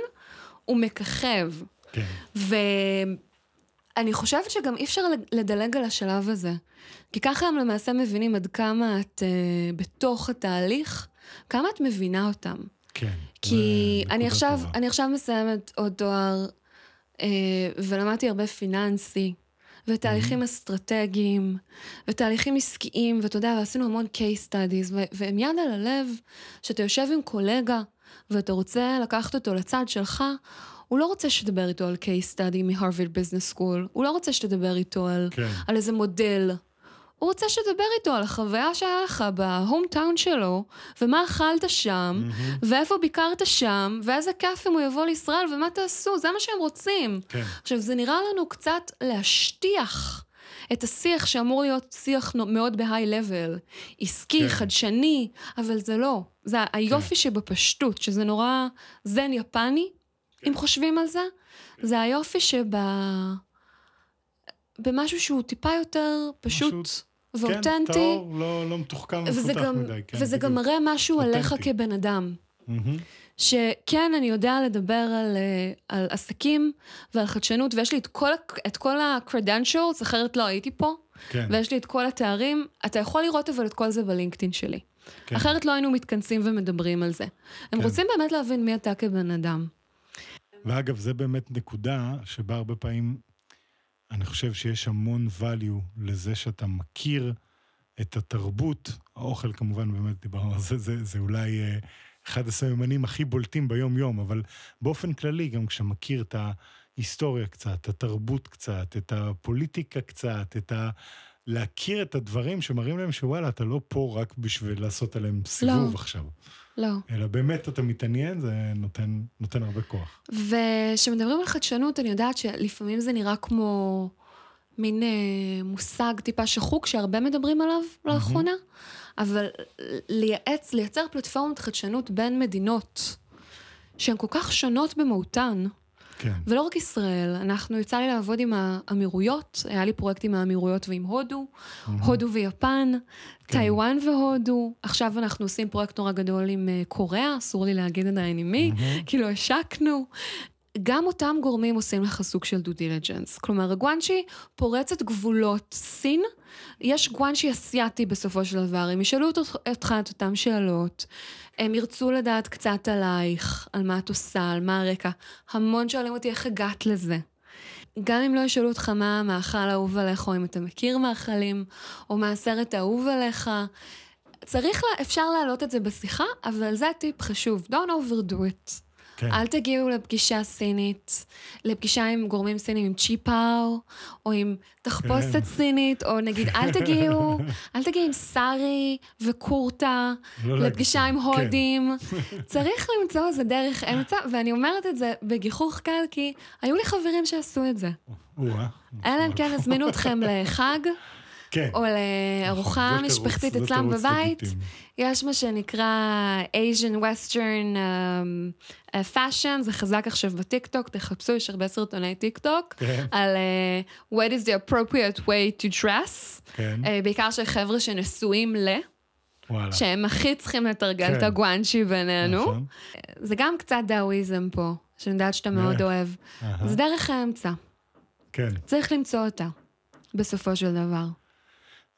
הוא מככב. כן. ואני חושבת שגם אי אפשר לדלג על השלב הזה. כי ככה הם למעשה מבינים עד כמה את uh, בתוך התהליך, כמה את מבינה אותם. כן. כי אני עכשיו, טובה. אני עכשיו מסיימת עוד תואר, אה, ולמדתי הרבה פיננסי, ותהליכים אסטרטגיים, ותהליכים עסקיים, ואתה יודע, ועשינו המון case studies, ו- ועם יד על הלב, שאתה יושב עם קולגה, ואתה רוצה לקחת אותו לצד שלך, הוא לא רוצה שתדבר איתו על case study מ Harvard Business School, הוא לא רוצה שתדבר איתו על, כן. על איזה מודל. הוא רוצה שתדבר איתו על החוויה שהיה לך בהום טאון שלו, ומה אכלת שם, ואיפה ביקרת שם, ואיזה כיף אם הוא יבוא לישראל, ומה תעשו, זה מה שהם רוצים. כן. עכשיו, זה נראה לנו קצת להשטיח את השיח שאמור להיות שיח מאוד בהיי-לבל, עסקי, כן. חדשני, אבל זה לא. זה היופי שבפשטות, שזה נורא זן יפני, אם חושבים על זה, זה היופי שב... במשהו שהוא טיפה יותר פשוט כן, ואותנטי, טהור, לא, לא מתוחכם ומפותח גם, מדי. כן, וזה גם בדיוק. מראה משהו עליך אותנטי. כבן אדם. מהמם. שכן, אני יודע לדבר על, אה, על עסקים ועל חדשנות, ויש לי את כל, את כל ה-credentials, אחרת לא הייתי פה, כן, ויש לי את כל התארים. אתה יכול לראות אבל את כל זה בלינקדאין שלי. כן. אחרת לא היינו מתכנסים ומדברים על זה. הם כן. רוצים באמת להבין מי אתה כבן אדם. ואגב, זה באמת נקודה שבה הרבה פעמים אני חושב שיש המון value לזה שאתה מכיר את התרבות, האוכל כמובן, באמת דיברנו על זה, זה, זה אולי אה, אחד הסממנים הכי בולטים ביום-יום, אבל באופן כללי, גם כשאתה מכיר את ההיסטוריה קצת, את התרבות קצת, את הפוליטיקה קצת, את ה... להכיר את הדברים שמראים להם שוואלה, אתה לא פה רק בשביל לעשות עליהם סיבוב עכשיו. לא. אלא באמת אתה מתעניין, זה נותן, נותן הרבה כוח. וכשמדברים על חדשנות, אני יודעת שלפעמים זה נראה כמו מין אה, מושג טיפה שחוק שהרבה מדברים עליו לאחרונה, אבל לייעץ, לייצר פלטפורמת חדשנות בין מדינות שהן כל כך שונות במהותן, כן. ולא רק ישראל, אנחנו, יצא לי לעבוד עם האמירויות, היה לי פרויקט עם האמירויות ועם הודו, הודו ויפן, כן. טיוואן והודו, עכשיו אנחנו עושים פרויקט נורא גדול עם אה, קוריאה, אסור לי להגיד עדיין עם מי, כאילו השקנו. גם אותם גורמים עושים לך סוג של due diligence. כלומר, ה guanxi פורצת גבולות סין, יש guanxi אסיאתי בסופו של דבר, הם ישאלו אותך- את אותן שאלות, הם ירצו לדעת קצת עלייך, על מה את עושה, על מה הרקע. המון שואלים אותי איך הגעת לזה. גם אם לא ישאלו אותך מה המאכל האהוב עליך, או אם אתה מכיר מאכלים, או מה הסרט האהוב עליך, צריך, לה, אפשר להעלות את זה בשיחה, אבל זה טיפ חשוב, don't overdo it. כן. אל תגיעו לפגישה סינית, לפגישה עם גורמים סינים עם צ'יפאו, או עם תחפושת כן. סינית, או נגיד, אל תגיעו, אל תגיעו עם סארי וקורטה, לא להגיד לפגישה עם כן. הודים. צריך למצוא איזה דרך אמצע, ואני אומרת את זה בגיחוך קל, כי היו לי חברים שעשו את זה. או-אה. אלא אם כן הזמינו אתכם לחג, כן. או לארוחה תירוץ- משפחתית אצלם בבית. יש מה שנקרא Asian Western um, uh, Fashion, זה חזק עכשיו בטיקטוק, תחפשו, יש הרבה סרטוני טיקטוק, כן. על אה, what is the appropriate way to dress, כן. אה, בעיקר של חבר'ה שנשואים ל, וואלה. שהם הכי צריכים לתרגל כן. את ה guanxi בינינו. נכון. זה גם קצת דאוויזם פה, שאני יודעת שאתה מאוד אה. אוהב. אהה. זה דרך האמצע, כן. צריך למצוא אותה, בסופו של דבר.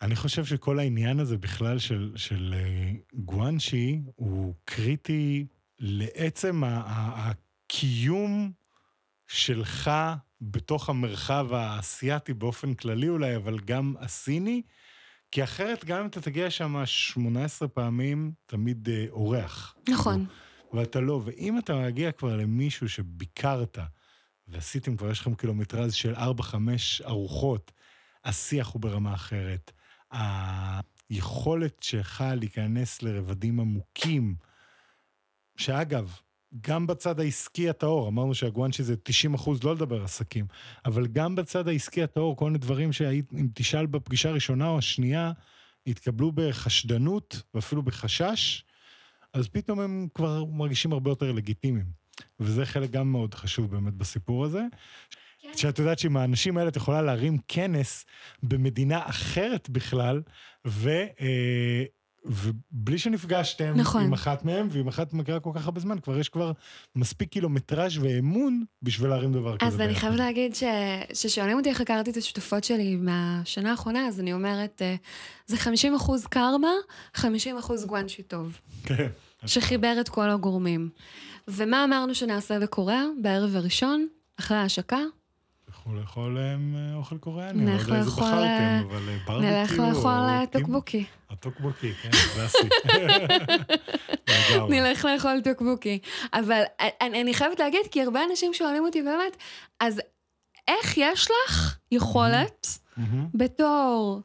אני חושב שכל העניין הזה בכלל של, של אה, גואנשי הוא קריטי לעצם הקיום שלך בתוך המרחב האסייתי באופן כללי אולי, אבל גם הסיני, כי אחרת גם אם אתה תגיע שם 18 פעמים, תמיד אה, אורח. נכון. ואתה לא, ואם אתה מגיע כבר למישהו שביקרת, ועשיתם כבר, יש לכם קילומטרז של 4-5 ארוחות, השיח הוא ברמה אחרת. היכולת שלך להיכנס לרבדים עמוקים, שאגב, גם בצד העסקי הטהור, אמרנו שהגואנצ'י זה 90 אחוז, לא לדבר עסקים, אבל גם בצד העסקי הטהור, כל מיני דברים שאם תשאל בפגישה הראשונה או השנייה, יתקבלו בחשדנות ואפילו בחשש, אז פתאום הם כבר מרגישים הרבה יותר לגיטימיים. וזה חלק גם מאוד חשוב באמת בסיפור הזה. שאת יודעת שעם האנשים האלה את יכולה להרים כנס במדינה אחרת בכלל, ו... אה, ובלי שנפגשתם נכון. עם אחת מהם, ועם אחת מכירה כל כך הרבה זמן, כבר יש כבר מספיק קילומטראז' ואמון בשביל להרים דבר כזה. אז אני חייבת להגיד ששואלים אותי איך הכרתי את השותפות שלי מהשנה האחרונה, אז אני אומרת, אה, זה 50 אחוז קרמה, 50 אחוז גואנצ'י טוב. כן. שחיבר את כל הגורמים. ומה אמרנו שנעשה בקוריאה בערב הראשון, אחרי ההשקה? תלכו לאכול אה, אוכל קוריאני, לא יודע איזה בחרתם, אה, אבל ברבקיו נלך לאכול טוקבוקי. הטוקבוקי, כן, קלאסי. נלך לאכול טוקבוקי. אבל אני חייבת להגיד, כי הרבה אנשים שואלים אותי באמת, אז איך יש לך יכולת בתור...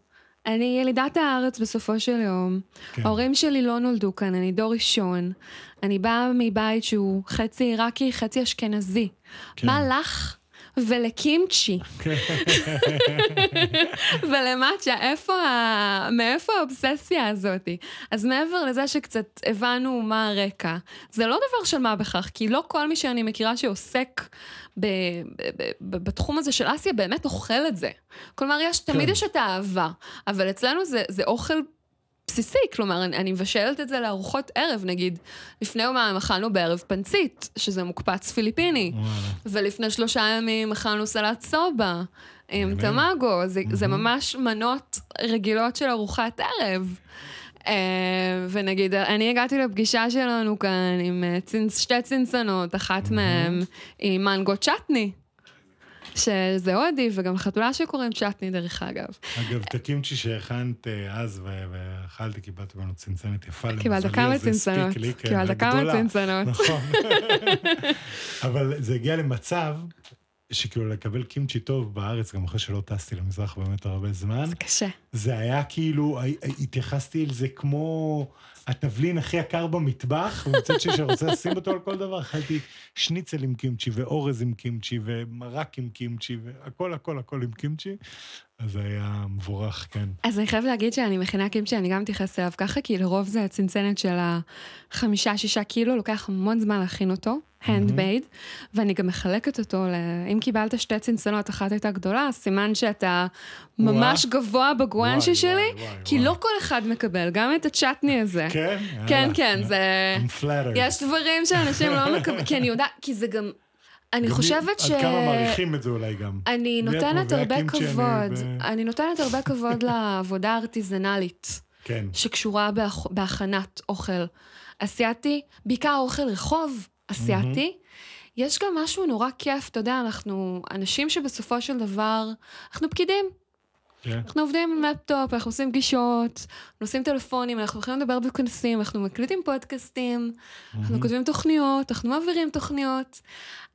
אני ילידת הארץ בסופו של יום. כן. ההורים שלי לא נולדו כאן, אני דור ראשון. אני באה מבית שהוא חצי עיראקי, חצי אשכנזי. כן. מה לך ולקימצ'י. ולמצ'ה, איפה ה... מאיפה האובססיה הזאת? אז מעבר לזה שקצת הבנו מה הרקע, זה לא דבר של מה בכך, כי לא כל מי שאני מכירה שעוסק ב... ב... ב... בתחום הזה של אסיה באמת אוכל את זה. כלומר, יש, תמיד כן. יש את האהבה, אבל אצלנו זה, זה אוכל בסיסי, כלומר, אני, אני מבשלת את זה לארוחות ערב, נגיד, לפני יומיים אכלנו בערב פנצית, שזה מוקפץ פיליפיני, וואלה. ולפני שלושה ימים אכלנו סלט סובה עם תמגו, זה, mm-hmm. זה ממש מנות רגילות של ארוחת ערב. Uh, ונגיד, אני הגעתי לפגישה שלנו כאן עם uh, צינ... שתי צנצנות, אחת mm-hmm. מהן עם מנגו צ'טני. שזה הודי, וגם חתולה שקוראים צ'טני דרך אגב. אגב, את הקימצ'י שהכנת אה, אז ואכלתי, קיבלתי ממנו צנצנת יפה, קיבלת כמה צנצנות, כן, קיבלת כמה צנצנות. נכון. אבל זה הגיע למצב שכאילו לקבל קימצ'י טוב בארץ, גם אחרי שלא טסתי למזרח באמת הרבה זמן. זה קשה. זה היה כאילו, התייחסתי אל זה כמו התבלין הכי יקר במטבח, ומצד שני שאני רוצה לשים אותו על כל דבר, אכלתי שניצל עם קימצ'י, ואורז עם קימצ'י, ומרק עם קימצ'י, והכל הכל הכל עם קימצ'י. אז זה היה מבורך, כן. אז אני חייבת להגיד שאני מכינה קימצ'י, אני גם מתייחסת אליו ככה, כי לרוב זה הצנצנת של החמישה-שישה קילו, לוקח המון זמן להכין אותו. הנדמייד, mm-hmm. ואני גם מחלקת אותו, ל... אם קיבלת שתי צנצנות, אחת הייתה גדולה, סימן שאתה ממש גבוה בגואנשי שלי, וואי, וואי, כי וואי. לא כל אחד מקבל, גם את הצ'טני הזה. כן? כן, כן, זה... יש דברים שאנשים לא מקבלים, כי אני יודעת, כי זה גם... אני חושבת ש... עד כמה מעריכים את זה אולי גם. אני נותנת הרבה כבוד, אני נותנת הרבה כבוד לעבודה הארטיזנלית. כן. שקשורה בהכנת אוכל אסיאתי, בעיקר אוכל רחוב. אסיאתי. Mm-hmm. יש גם משהו נורא כיף, אתה יודע, אנחנו אנשים שבסופו של דבר, אנחנו פקידים. Yeah. כן. אנחנו עובדים עם לפטופ, אנחנו עושים פגישות, אנחנו עושים טלפונים, אנחנו יכולים לדבר בכנסים, אנחנו מקליטים פודקאסטים, mm-hmm. אנחנו כותבים תוכניות, אנחנו מעבירים תוכניות.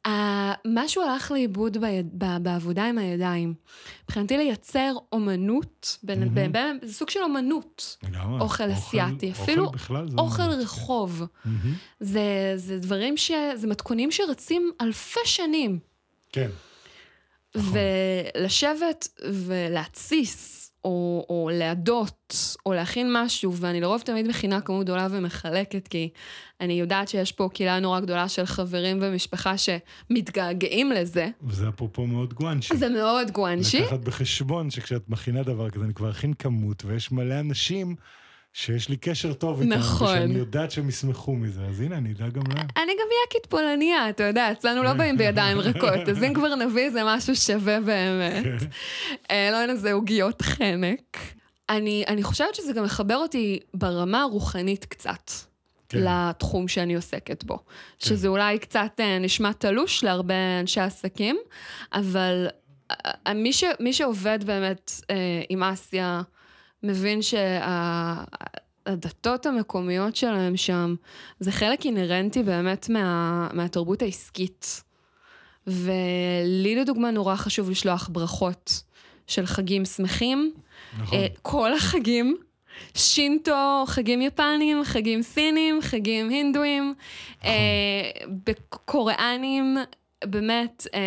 Uh, משהו הלך לאיבוד בעבודה עם הידיים. מבחינתי לייצר אומנות, mm-hmm. זה סוג של אומנות, לגמרי. אוכל אסיאתי, אפילו אוכל, אוכל רחוב. Mm-hmm. זה, זה דברים ש... זה מתכונים שרצים אלפי שנים. כן. ולשבת ולהתסיס או, או להדות, או להכין משהו, ואני לרוב תמיד מכינה כמות גדולה ומחלקת, כי אני יודעת שיש פה קהילה נורא גדולה של חברים ומשפחה שמתגעגעים לזה. וזה אפרופו מאוד גואנשי. זה מאוד גואנשי. לקחת בחשבון שכשאת מכינה דבר כזה, אני כבר אכין כמות, ויש מלא אנשים שיש לי קשר טוב איתם, נכון. ושאני יודעת שהם יסמכו מזה, אז הנה, אני אדע גם להם. אני גם יקית פולניה, אתה יודע, אצלנו לא באים בידיים ריקות, אז אם כבר נביא איזה משהו שווה באמת. כן. אה, לא נעשה עוגיות חנק. אני, אני חושבת שזה גם מחבר אותי ברמה הרוחנית קצת. כן. לתחום שאני עוסקת בו. כן. שזה אולי קצת אה, נשמע תלוש להרבה אנשי עסקים, אבל אה, מי, ש, מי שעובד באמת עם אסיה, מבין שהדתות המקומיות שלהם שם, זה חלק אינהרנטי באמת מה, מהתרבות העסקית. ולי לדוגמה נורא חשוב לשלוח ברכות של חגים שמחים. נכון. אה, כל החגים. שינטו, חגים יפנים, חגים סינים, חגים הינדואים, אה, בקוריאנים, באמת, אה,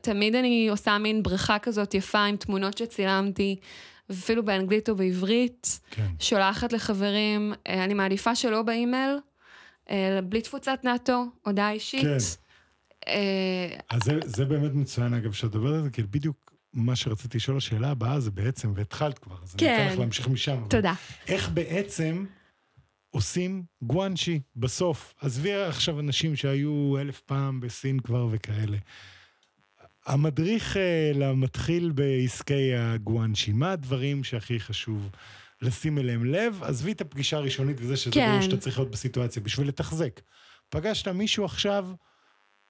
תמיד אני עושה מין בריכה כזאת יפה עם תמונות שצילמתי, אפילו באנגלית או בעברית, כן. שולחת לחברים, אה, אני מעדיפה שלא באימייל, אה, בלי תפוצת נאטו, הודעה אישית. כן. אה, אז זה, זה באמת מצוין, אגב, שאת מדברת על זה, כי בדיוק מה שרציתי לשאול, השאלה הבאה זה בעצם, והתחלת כבר, אז אני כן. אתן לך להמשיך משם. אבל תודה. איך בעצם עושים גואנצ'י בסוף? עזבי עכשיו אנשים שהיו אלף פעם בסין כבר וכאלה. המדריך אה, למתחיל בעסקי הגואנצ'י, מה הדברים שהכי חשוב לשים אליהם לב? עזבי את הפגישה הראשונית וזה שזה כן. ברור שאתה צריך להיות בסיטואציה, בשביל לתחזק. פגשת מישהו עכשיו,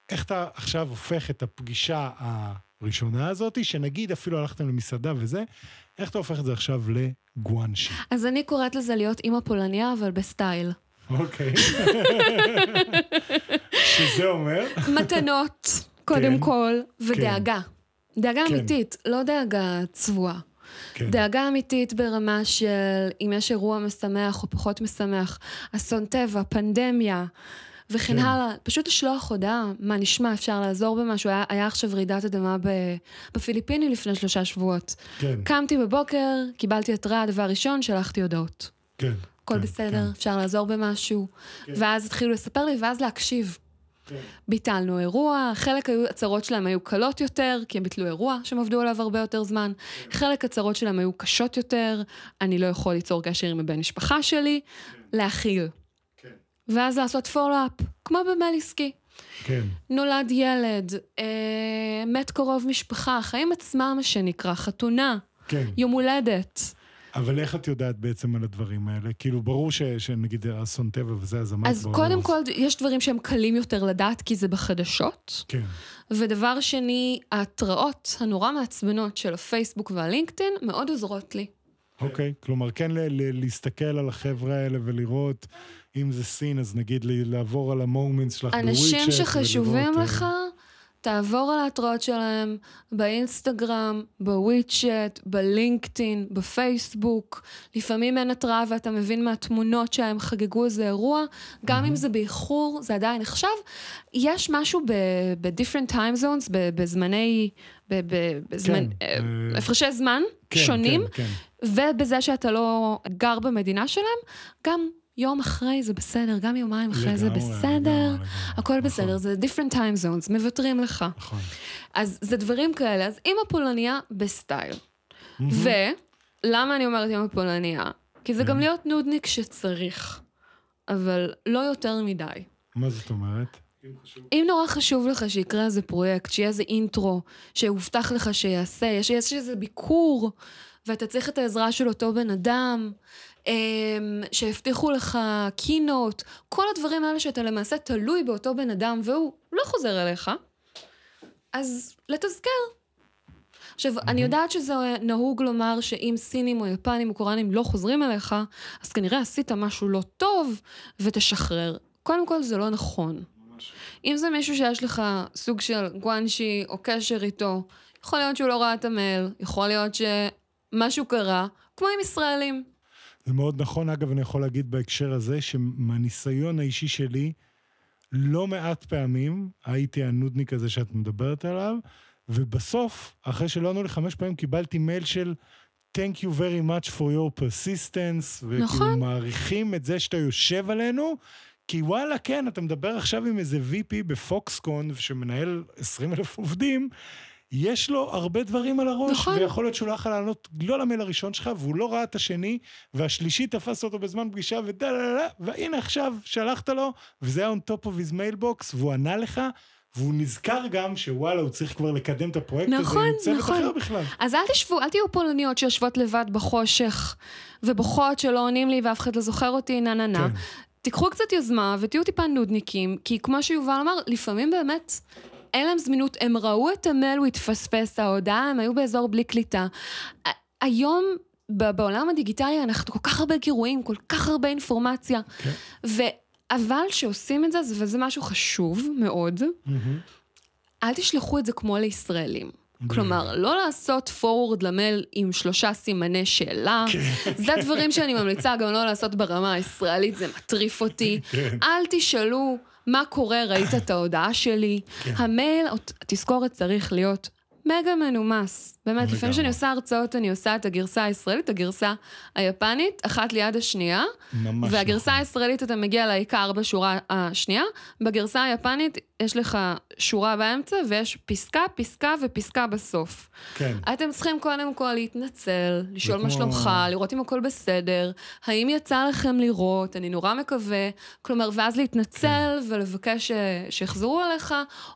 איך אתה עכשיו הופך את הפגישה הראשונה הזאת, שנגיד אפילו הלכתם למסעדה וזה, איך אתה הופך את זה עכשיו לגואנצ'י? אז אני קוראת לזה להיות אימא פולניה, אבל בסטייל. אוקיי. שזה אומר? מתנות, קודם כן. כל, ודאגה. דאגה כן. אמיתית, לא דאגה צבועה. כן. דאגה אמיתית ברמה של אם יש אירוע משמח או פחות משמח, אסון טבע, פנדמיה, וכן כן. הלאה. פשוט לשלוח הודעה, מה נשמע, אפשר לעזור במשהו. היה, היה עכשיו רעידת אדמה ב, בפיליפינים לפני שלושה שבועות. כן, קמתי בבוקר, קיבלתי התראה, דבר ראשון, שלחתי הודעות. כן. הכל כן, בסדר, אפשר לעזור במשהו. כן. ואז התחילו לספר לי, ואז להקשיב. כן. ביטלנו אירוע, חלק היו, הצהרות שלהם היו קלות יותר, כי הם ביטלו אירוע שהם עבדו עליו הרבה יותר זמן. חלק הצהרות שלהם היו קשות יותר, אני לא יכול ליצור קשר עם הבן משפחה שלי, להכיל. כן. ואז לעשות פולו-אפ, כמו במייל עסקי. כן. נולד ילד, אה, מת קרוב משפחה, החיים עצמם, מה שנקרא, חתונה, כן. יום הולדת. אבל איך את יודעת בעצם על הדברים האלה? כאילו, ברור ש, שנגיד אסון טבע וזה, אז אמרת... אז קודם כל, יש דברים שהם קלים יותר לדעת, כי זה בחדשות. כן. ודבר שני, ההתראות הנורא מעצבנות של הפייסבוק והלינקדאין מאוד עוזרות לי. אוקיי. כלומר, כן ל- ל- להסתכל על החבר'ה האלה ולראות, אם זה סין, אז נגיד לעבור על המומנטס שלך בוויצ'ט. אנשים שחשובים ולראות, לך, אה, תעבור על ההתראות שלהם באינסטגרם, בוויצ'ט, בלינקדאין, בפייסבוק. לפעמים אין התראה ואתה מבין מהתמונות שהם חגגו איזה אירוע, גם אם זה באיחור, זה עדיין נחשב. יש משהו ב-different time zones, בזמני, בזמן, כן, אה, אה, הפרשי זמן כן, שונים. כן, כן. ובזה שאתה לא גר במדינה שלהם, גם יום אחרי זה בסדר, גם יומיים אחרי זה בסדר. הכל בסדר, נכון. זה different time zones, מוותרים לך. נכון. אז זה דברים כאלה, אז אימא פולניה בסטייל. ולמה אני אומרת אימא פולניה? כי זה גם להיות נודניק שצריך, אבל לא יותר מדי. מה זאת אומרת? אם נורא חשוב לך שיקרה איזה פרויקט, שיהיה איזה intro, שהובטח לך שיעשה, יש, יש איזה ביקור, ואתה צריך את העזרה של אותו בן אדם, שהבטיחו לך קינות, כל הדברים האלה שאתה למעשה תלוי באותו בן אדם והוא לא חוזר אליך, אז לתזכר. עכשיו, אני יודעת שזה נהוג לומר שאם סינים או יפנים או קוראנים לא חוזרים אליך, אז כנראה עשית משהו לא טוב ותשחרר. קודם כל, זה לא נכון. אם זה מישהו שיש לך סוג של גואנשי או קשר איתו, יכול להיות שהוא לא ראה את המייל, יכול להיות שמשהו קרה, כמו עם ישראלים. זה מאוד נכון. אגב, אני יכול להגיד בהקשר הזה, שמהניסיון האישי שלי, לא מעט פעמים הייתי הנודניק הזה שאת מדברת עליו, ובסוף, אחרי שלא ענו לי חמש פעמים, קיבלתי מייל של Thank you very much for your persistence, וכאילו נכון. מעריכים את זה שאתה יושב עלינו, כי וואלה, כן, אתה מדבר עכשיו עם איזה VP בפוקסקון, שמנהל 20 אלף עובדים, יש לו הרבה דברים על הראש, נכון. ויכול להיות שהוא לא יכול לענות לא למייל הראשון שלך, והוא לא ראה את השני, והשלישי תפס אותו בזמן פגישה, ודה דה דה, והנה עכשיו, שלחת לו, וזה היה on top of his mailbox, והוא ענה לך, והוא נזכר גם שוואלה, הוא צריך כבר לקדם את הפרויקט נכון, הזה עם צוות נכון. אחר בכלל. אז אל תשבו, אל תהיו פולניות שיושבות לבד בחושך, ובוכות שלא עונים לי ואף אחד לא זוכר אותי, נה נה נה. כן. תיקחו קצת יוזמה ותהיו טיפה נודניקים, כי כמו שיובל אמר, לפעמים באמת אין להם זמינות, הם ראו את המייל, הוא התפספס, ההודעה, הם היו באזור בלי קליטה. היום, בעולם הדיגיטלי, אנחנו כל כך הרבה גירויים, כל כך הרבה אינפורמציה, כן. ו... אבל שעושים את זה, וזה משהו חשוב מאוד, מהמם, אל תשלחו את זה כמו לישראלים. כלומר, לא לעשות forward למייל עם שלושה סימני שאלה. זה דברים שאני ממליצה גם לא לעשות ברמה הישראלית, זה מטריף אותי. אל תשאלו מה קורה, ראית את ההודעה שלי. המייל, התזכורת צריך להיות מגה מנומס. באמת, לפעמים. כשאני עושה הרצאות, אני עושה את הגרסה הישראלית, הגרסה היפנית, אחת ליד השנייה. ממש והגרסה נכון. הישראלית, אתה מגיע לעיקר בשורה השנייה. בגרסה היפנית, יש לך שורה באמצע, ויש פסקה, פסקה ופסקה בסוף. כן. אתם צריכים קודם כל להתנצל, לשאול מה כמו- שלומך, לראות אם הכל בסדר, האם יצא לכם לראות, אני נורא מקווה, כלומר, ואז להתנצל כן. ולבקש ש- שיחזרו אליך,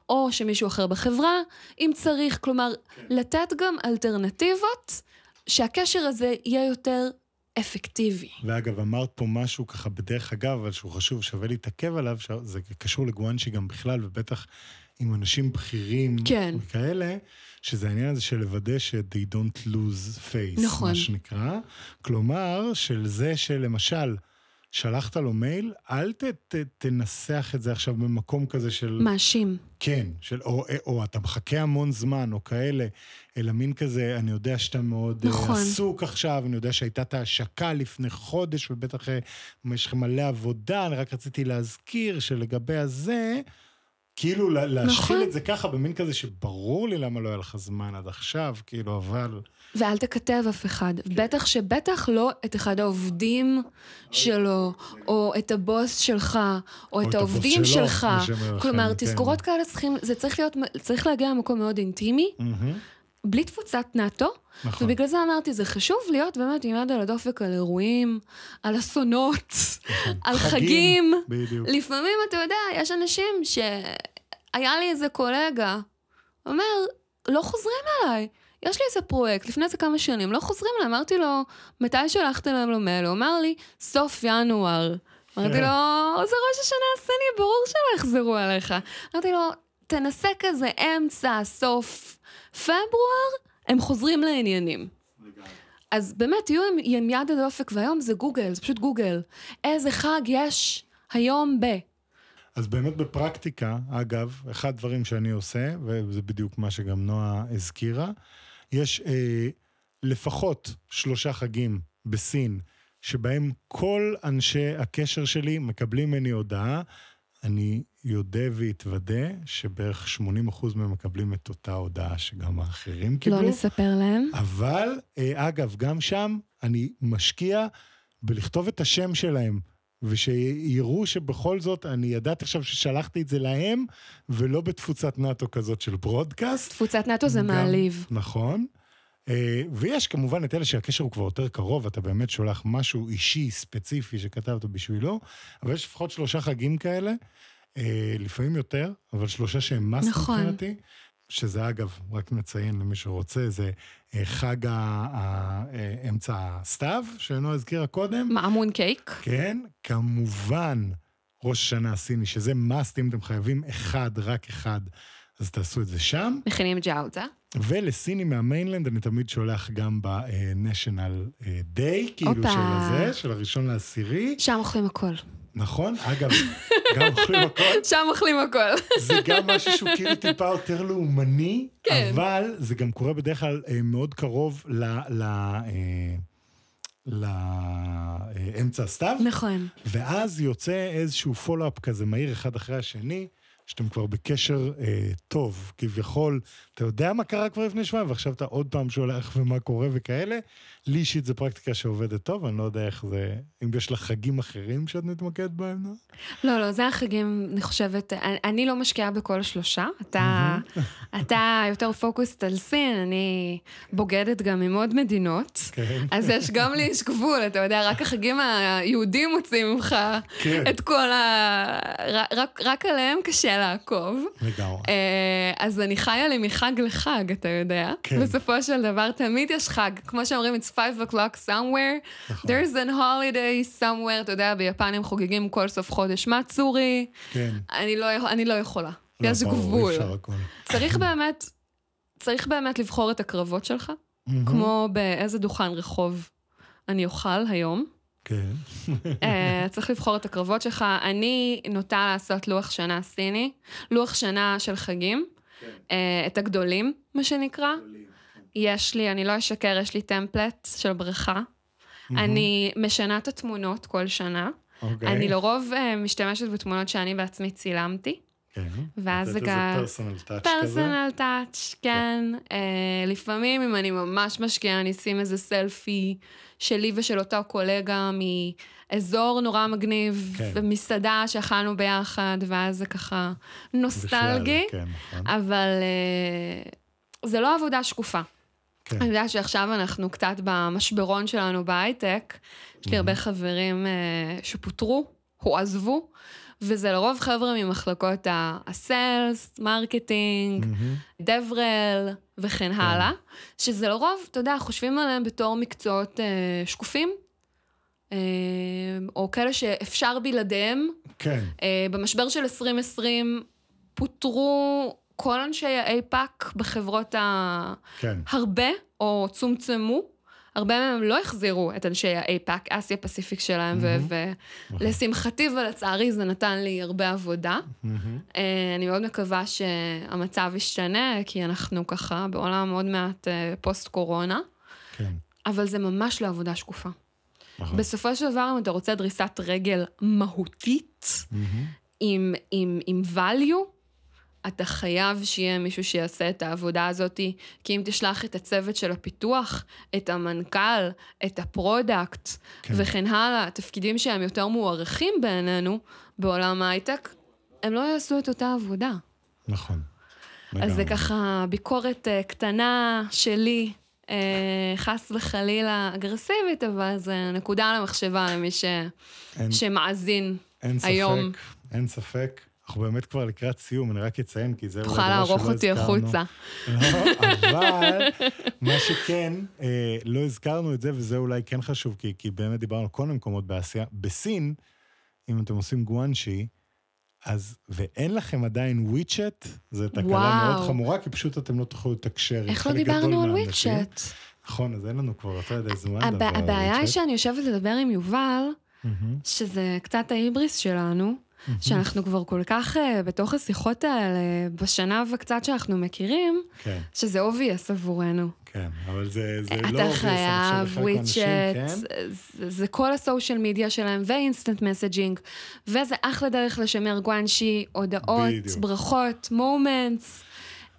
או שמישהו אחר בחברה, אם צריך, כלומר, כן. לתת גם אלטרנטיבות, שהקשר הזה יהיה יותר אפקטיבי. ואגב, אמרת פה משהו ככה בדרך אגב, אבל שהוא חשוב, שווה להתעכב עליו, זה קשור לגואנשי גם בכלל, ובטח עם אנשים בכירים כן. וכאלה, שזה העניין הזה של לוודא ש-they don't lose face, נכון. מה שנקרא. כלומר, של זה שלמשל, שלחת לו מייל, אל ת, ת, תנסח את זה עכשיו במקום כזה של... מאשים. כן, של, או, או אתה מחכה המון זמן, או כאלה, אלא מין כזה, אני יודע שאתה מאוד נכון. נכון. עסוק עכשיו, אני יודע שהייתה את ההשקה לפני חודש, ובטח אה, יש לך מלא עבודה, אני רק רציתי להזכיר שלגבי הזה, כאילו לה- להשחיל נכון. את זה ככה, במין כזה שברור לי למה לא היה לך זמן עד עכשיו, כאילו, אבל... ואל תכתב אף אחד. בטח שבטח לא את אחד העובדים שלו, או את הבוס שלך, או את את הבוס העובדים שלך. כלומר, כן. תזכורות כאלה צריכים, זה צריך להיות, צריך להגיע למקום מאוד אינטימי, מהמם, בלי תפוצת נאטו. נכון. ובגלל זה אמרתי, זה חשוב להיות באמת עם יד על הדופק על אירועים, על אסונות, על חגים. בדיוק. לפעמים, אתה יודע, יש אנשים ש... היה לי איזה קולגה, אומר, לא חוזרים אליי. יש לי איזה פרויקט, לפני איזה כמה שנים, לא חוזרים אליי. אמרתי לו, מתי שלחת להם לו מייל? הוא אמר לי, סוף ינואר. אמרתי כן. לו, זה ראש השנה הסיני, ברור שלא יחזרו עליך. אמרתי לו, תנסה כזה אמצע, סוף פברואר, הם חוזרים לעניינים. אז באמת, תהיו עם, עם יד הדופק, והיום זה גוגל, זה פשוט גוגל. איזה חג יש היום ב... אז באמת בפרקטיקה, אגב, אחד הדברים שאני עושה, וזה בדיוק מה שגם נועה הזכירה, יש אה, לפחות שלושה חגים בסין, שבהם כל אנשי הקשר שלי מקבלים ממני הודעה. אני יודע ואתוודה שבערך 80% מהם מקבלים את אותה הודעה שגם האחרים קיבלו. לא נספר להם. אבל, אה, אגב, גם שם אני משקיע בלכתוב את השם שלהם, ושיראו שבכל זאת, אני ידעתי עכשיו ששלחתי את זה להם, ולא בתפוצת נאטו כזאת של ברודקאסט. תפוצת נאטו זה גם- מעליב. נכון. אה, ויש כמובן את אלה שהקשר הוא כבר יותר קרוב, אתה באמת שולח משהו אישי, ספציפי, שכתבת בשבילו, אבל יש לפחות שלושה חגים כאלה, אה, לפעמים יותר, אבל שלושה שהם מס נכון. מבחינתי, שזה אגב, רק נציין למי שרוצה, זה אה, חג ה- ה- אה, אמצע הסתיו, שנועה הזכירה קודם. מעמון קייק. כן, כמובן, ראש השנה הסיני, שזה must, אם אתם חייבים אחד, רק אחד, אז תעשו את זה שם. מכינים ג'אוטה. ולסינים מהמיינלנד אני תמיד שולח גם ב-National Day, כאילו. של הזה, של הראשון לעשירי. שם אוכלים הכל. נכון? אגב, גם אוכלים הכל. שם אוכלים הכל. זה גם משהו שהוא כאילו טיפה יותר לאומני, כן. אבל זה גם קורה בדרך כלל אה, מאוד קרוב ל... ל אה, לאמצע הסתיו, נכון. ואז יוצא איזשהו פולו-אפ כזה מהיר אחד אחרי השני, שאתם כבר בקשר אה, טוב, כביכול, אתה יודע מה קרה כבר לפני שבועיים, ועכשיו אתה עוד פעם שולח ומה קורה וכאלה. לי אישית זו פרקטיקה שעובדת טוב, אני לא יודע איך זה, אם יש לך חגים אחרים שאת מתמקדת בהם, לא? לא, לא, זה החגים, אני חושבת, אני, אני לא משקיעה בכל שלושה. אתה, אתה יותר פוקוסט על סין, אני בוגדת גם עם עוד מדינות. כן. אז יש, גם לי יש גבול, אתה יודע, רק החגים היהודים מוציאים ממך כן. את כל ה... רק, רק עליהם קשה לעקוב. לגמרי. אה, אז אני חיה לי מחג לחג, אתה יודע. כן. בסופו של דבר תמיד יש חג. כמו שאומרים, it's five o'clock somewhere, נכון. there's an holiday somewhere, אתה יודע, ביפן הם חוגגים כל סוף חודש מצורי. כן. אני לא, אני לא יכולה. לא, יש גבול. צריך באמת, צריך באמת לבחור את הקרבות שלך, כמו באיזה דוכן רחוב אני אוכל היום. כן. אה, צריך לבחור את הקרבות שלך. אני נוטה לעשות לוח שנה סיני, לוח שנה של חגים. אה, את הגדולים, מה שנקרא. יש לי, אני לא אשקר, יש לי טמפלט של בריכה. אני משנה את התמונות כל שנה. אוקיי. אני לרוב אה, משתמשת בתמונות שאני בעצמי צילמתי. כן. ואז זה גם- פרסונל טאץ' כזה. פרסונל טאץ', כן. אה, לפעמים, אם אני ממש משקיעה, אני אשים איזה סלפי שלי ושל אותו קולגה מאזור נורא מגניב, כן. במסעדה שאכלנו ביחד, ואז זה ככה נוסטלגי, בכלל, כן, נכון. אבל אה, זה לא עבודה שקופה. כן. אני יודעת שעכשיו אנחנו קצת במשברון שלנו בהייטק. יש לי הרבה חברים אה, שפוטרו, הועזבו, וזה לרוב חבר'ה ממחלקות ה- ה sales, marketing. דוברות וכן הלאה, שזה לרוב, אתה יודע, חושבים עליהם בתור מקצועות אה, שקופים, אה, או כאלה שאפשר בלעדיהם. כן, אה, במשבר של 2020 פוטרו כל אנשי ה APAC בחברות ה... כן. הרבה, או צומצמו. הרבה מהם לא החזירו את אנשי האייפאק, אסיה פסיפיק שלהם, ולשמחתי ולצערי זה נתן לי הרבה עבודה. אה, אני מאוד מקווה שהמצב ישתנה, כי אנחנו ככה בעולם עוד מעט אה, פוסט-קורונה, כן. אבל זה ממש לא עבודה שקופה. נכון. בסופו של דבר, אם אתה רוצה דריסת רגל מהותית, מהמם. עם, עם, עם value, אתה חייב שיהיה מישהו שיעשה את העבודה הזאת, כי אם תשלח את הצוות של הפיתוח, את המנכ"ל, את ה product, כן. כן. וכן הלאה, תפקידים שהם יותר מוערכים בעינינו בעולם ההייטק, הם לא יעשו את אותה עבודה. נכון. אז זה. ככה ביקורת אה, קטנה שלי, אה, חס וחלילה אגרסיבית, אבל זה נקודה למחשבה למי ש... אין- שמאזין אין ספק, היום. אין ספק. אנחנו באמת כבר לקראת סיום, אני רק אציין, כי זה תוכל לערוך אותי. החוצה. לא, אבל מה שכן, אה, לא הזכרנו את זה, וזה אולי כן חשוב, כי, כי באמת דיברנו על כל מיני מקומות באסיה. בסין, אם אתם עושים גואנשי, אז, ואין לכם עדיין וויצ'ט, זו תקלה. מאוד חמורה, כי פשוט אתם לא תוכלו לתקשר איך לא דיברנו על. וויצ'ט? נכון, אז אין לנו כבר, אתה יודע, זמן לדבר על הבעיה היא וויצ'ט. שאני יושבת לדבר עם יובל, שזה קצת ההיבריס שלנו, שאנחנו כבר כל כך אה, בתוך השיחות האלה, בשנה וקצת שאנחנו מכירים, כן, שזה obvious עבורנו. כן, אבל זה, זה לא... אתה obvious, אני חושב, חייב WeChat, כן? זה- זה כל ה social media שלהם, ו instant messaging, וזה אחלה דרך לשמר guanxi, הודעות, בדיוק. ברכות, moments,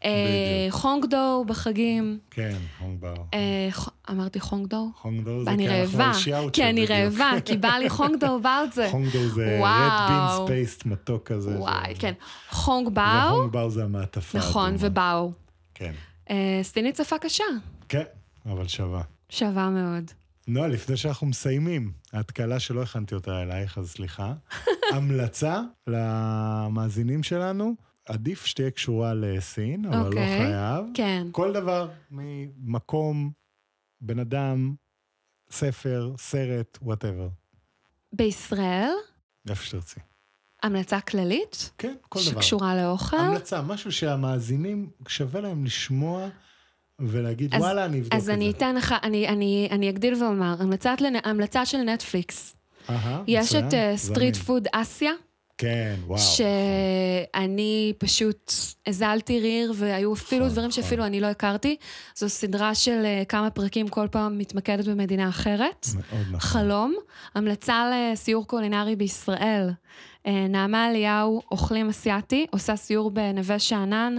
בדיוק. hongbao בחגים. כן, הונגבר. אה, ח- אמרתי חונגדו? חונגדו זה אני כי אנחנו רעבה, על שיאוצ'ה כי אני בדיוק. רעבה, כי בא לי חונגדו בארצה. חונגדו זה וואו. רד בין ספייסט מתוק כזה. וואי, כן. חונג באו, והונגבר זה המעטפה. נכון. ובאו. כן, אה, סינית שפה קשה, כן, אבל שווה. שווה מאוד. נועה, לפני שאנחנו מסיימים, ההתקלה שלא הכנתי אותה אלייך, אז סליחה. המלצה למאזינים שלנו, עדיף שתהיה קשורה לסין, אבל לא אוקיי. חייב. כן. כל דבר ממקום, בן אדם, ספר, סרט, whatever. בישראל, איפה שתרצי. המלצה כללית, כן, כל דבר. שקשורה לאוכל. המלצה, משהו שהמאזינים, שווה להם לשמוע ולהגיד, אז- וואלה, אני אבדוק את אז זה. אני אתן לך, אני, אני, אני אגדיל ואומר, המלצת, לנ- המלצה של נטפליקס. אהה, יש את אה. Street Food אסיה, כן, וואו. שאני פשוט הזלתי ריר, והיו אפילו נכון, דברים נכון. שאפילו אני לא הכרתי. זו סדרה של אה, כמה פרקים, כל פעם מתמקדת במדינה אחרת. מאוד נכון. חלום, המלצה לסיור קולינרי בישראל. אה, נעמה אליהו, אוכלים אסיאתי, עושה סיור בנווה שאנן,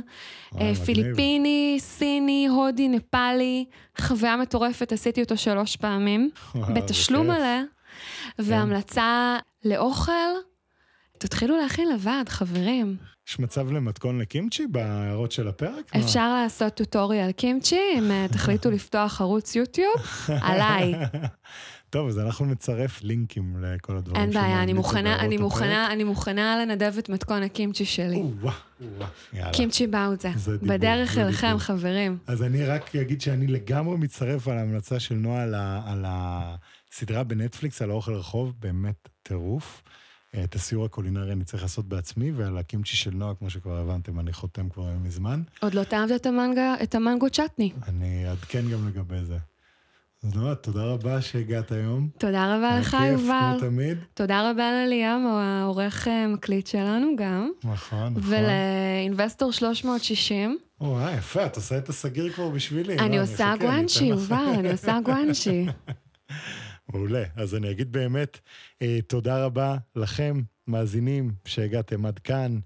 אה. פיליפיני, סיני, הודי, נפאלי, חוויה מטורפת, עשיתי אותו שלוש פעמים, בתשלום. מלא, כן. והמלצה לאוכל, תתחילו להכין לבד, חברים. יש מצב למתכון לקימצ'י בהערות של הפרק? אפשר לעשות טוטוריאל קימצ'י, אם אה, תחליטו לפתוח ערוץ יוטיוב, עליי. טוב, אז אנחנו נצרף לינקים לכל הדברים אין בעיה, אני מוכנה, אני. מוכנה, אני מוכנה לנדב את מתכון הקימצ'י שלי. קימצ'י באוזה. זה דיבור, בדרך אליכם. חברים. אז אני רק אגיד שאני לגמרי מצטרף על ההמלצה של נועה על הסדרה בנטפליקס, על האוכל רחוב, באמת טירוף. אה, את הסיור הקולינרי אני צריך לעשות בעצמי, ועל הקימצ'י של נועה, כמו שכבר הבנתם, אני חותם כבר מזמן. עוד לא טעמת את המנגה, את המנגו צ'טני. אני אעדכן גם לגבי זה. אז נועה, תודה רבה שהגעת היום. תודה רבה לך, היה כיף, יובל. כמו תמיד. תודה רבה לליאם, הוא העורך אה, מקליט שלנו גם. נכון, נכון. ולאינבסטור 360. וואי, יפה, את עושה את הסגיר כבר בשבילי. לא, אני עושה אחכה, אני גואנצ'י. יובל, אני עושה גואנצ'י. מעולה. אז אני אגיד באמת, אה, תודה רבה לכם, מאזינים, שהגעתם עד כאן.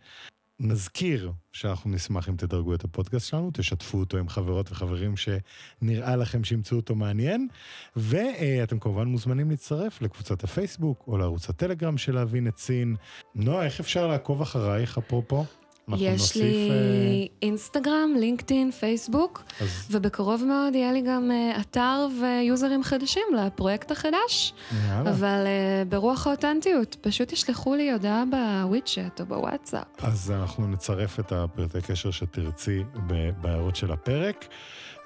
נזכיר שאנחנו נשמח אם תדרגו את הפודקאסט שלנו, תשתפו אותו עם חברות וחברים שנראה לכם שימצאו אותו מעניין, ואתם כמובן מוזמנים להצטרף לקבוצת הפייסבוק או לערוץ הטלגרם של להבין את סין. נועה, איך אפשר לעקוב אחרייך, אפרופו? יש לי אינסטגרם, לינקדאין, פייסבוק, אה, אז ובקרוב מאוד יהיה לי גם אה, אתר ויוזרים חדשים לפרויקט החדש. יאללה. אבל אה, ברוח האותנטיות, פשוט תשלחו לי הודעה בווידשט או בוואטסאפ. אז אנחנו נצרף את הפרטי קשר שתרצי בהערות של הפרק.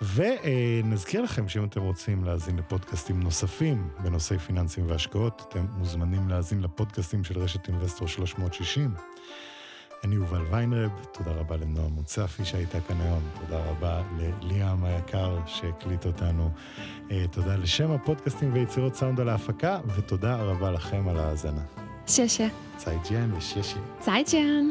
ונזכיר לכם שאם אתם רוצים להאזין לפודקאסטים נוספים בנושאי פיננסים והשקעות, אתם מוזמנים להאזין לפודקאסטים של רשת אינבסטור 360. אני יובל ויינרב, תודה רבה לנועה מוצפי שהייתה כאן היום, תודה רבה לליאם היקר שהקליט אותנו, אה, תודה לשם הפודקאסטים ויצירות סאונד על ההפקה, ותודה רבה לכם על ההאזנה. ששה. צייג'יאן וששי. צייצ'אן.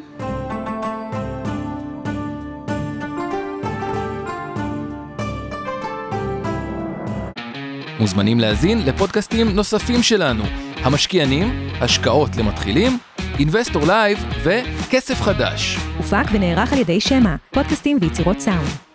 מוזמנים להאזין לפודקאסטים נוספים שלנו, המשקיעונים, השקעות למתחילים, אינווסטור לייב וכסף חדש. הופק ונערך על ידי שמע, פודקאסטים ויצירות סאונד.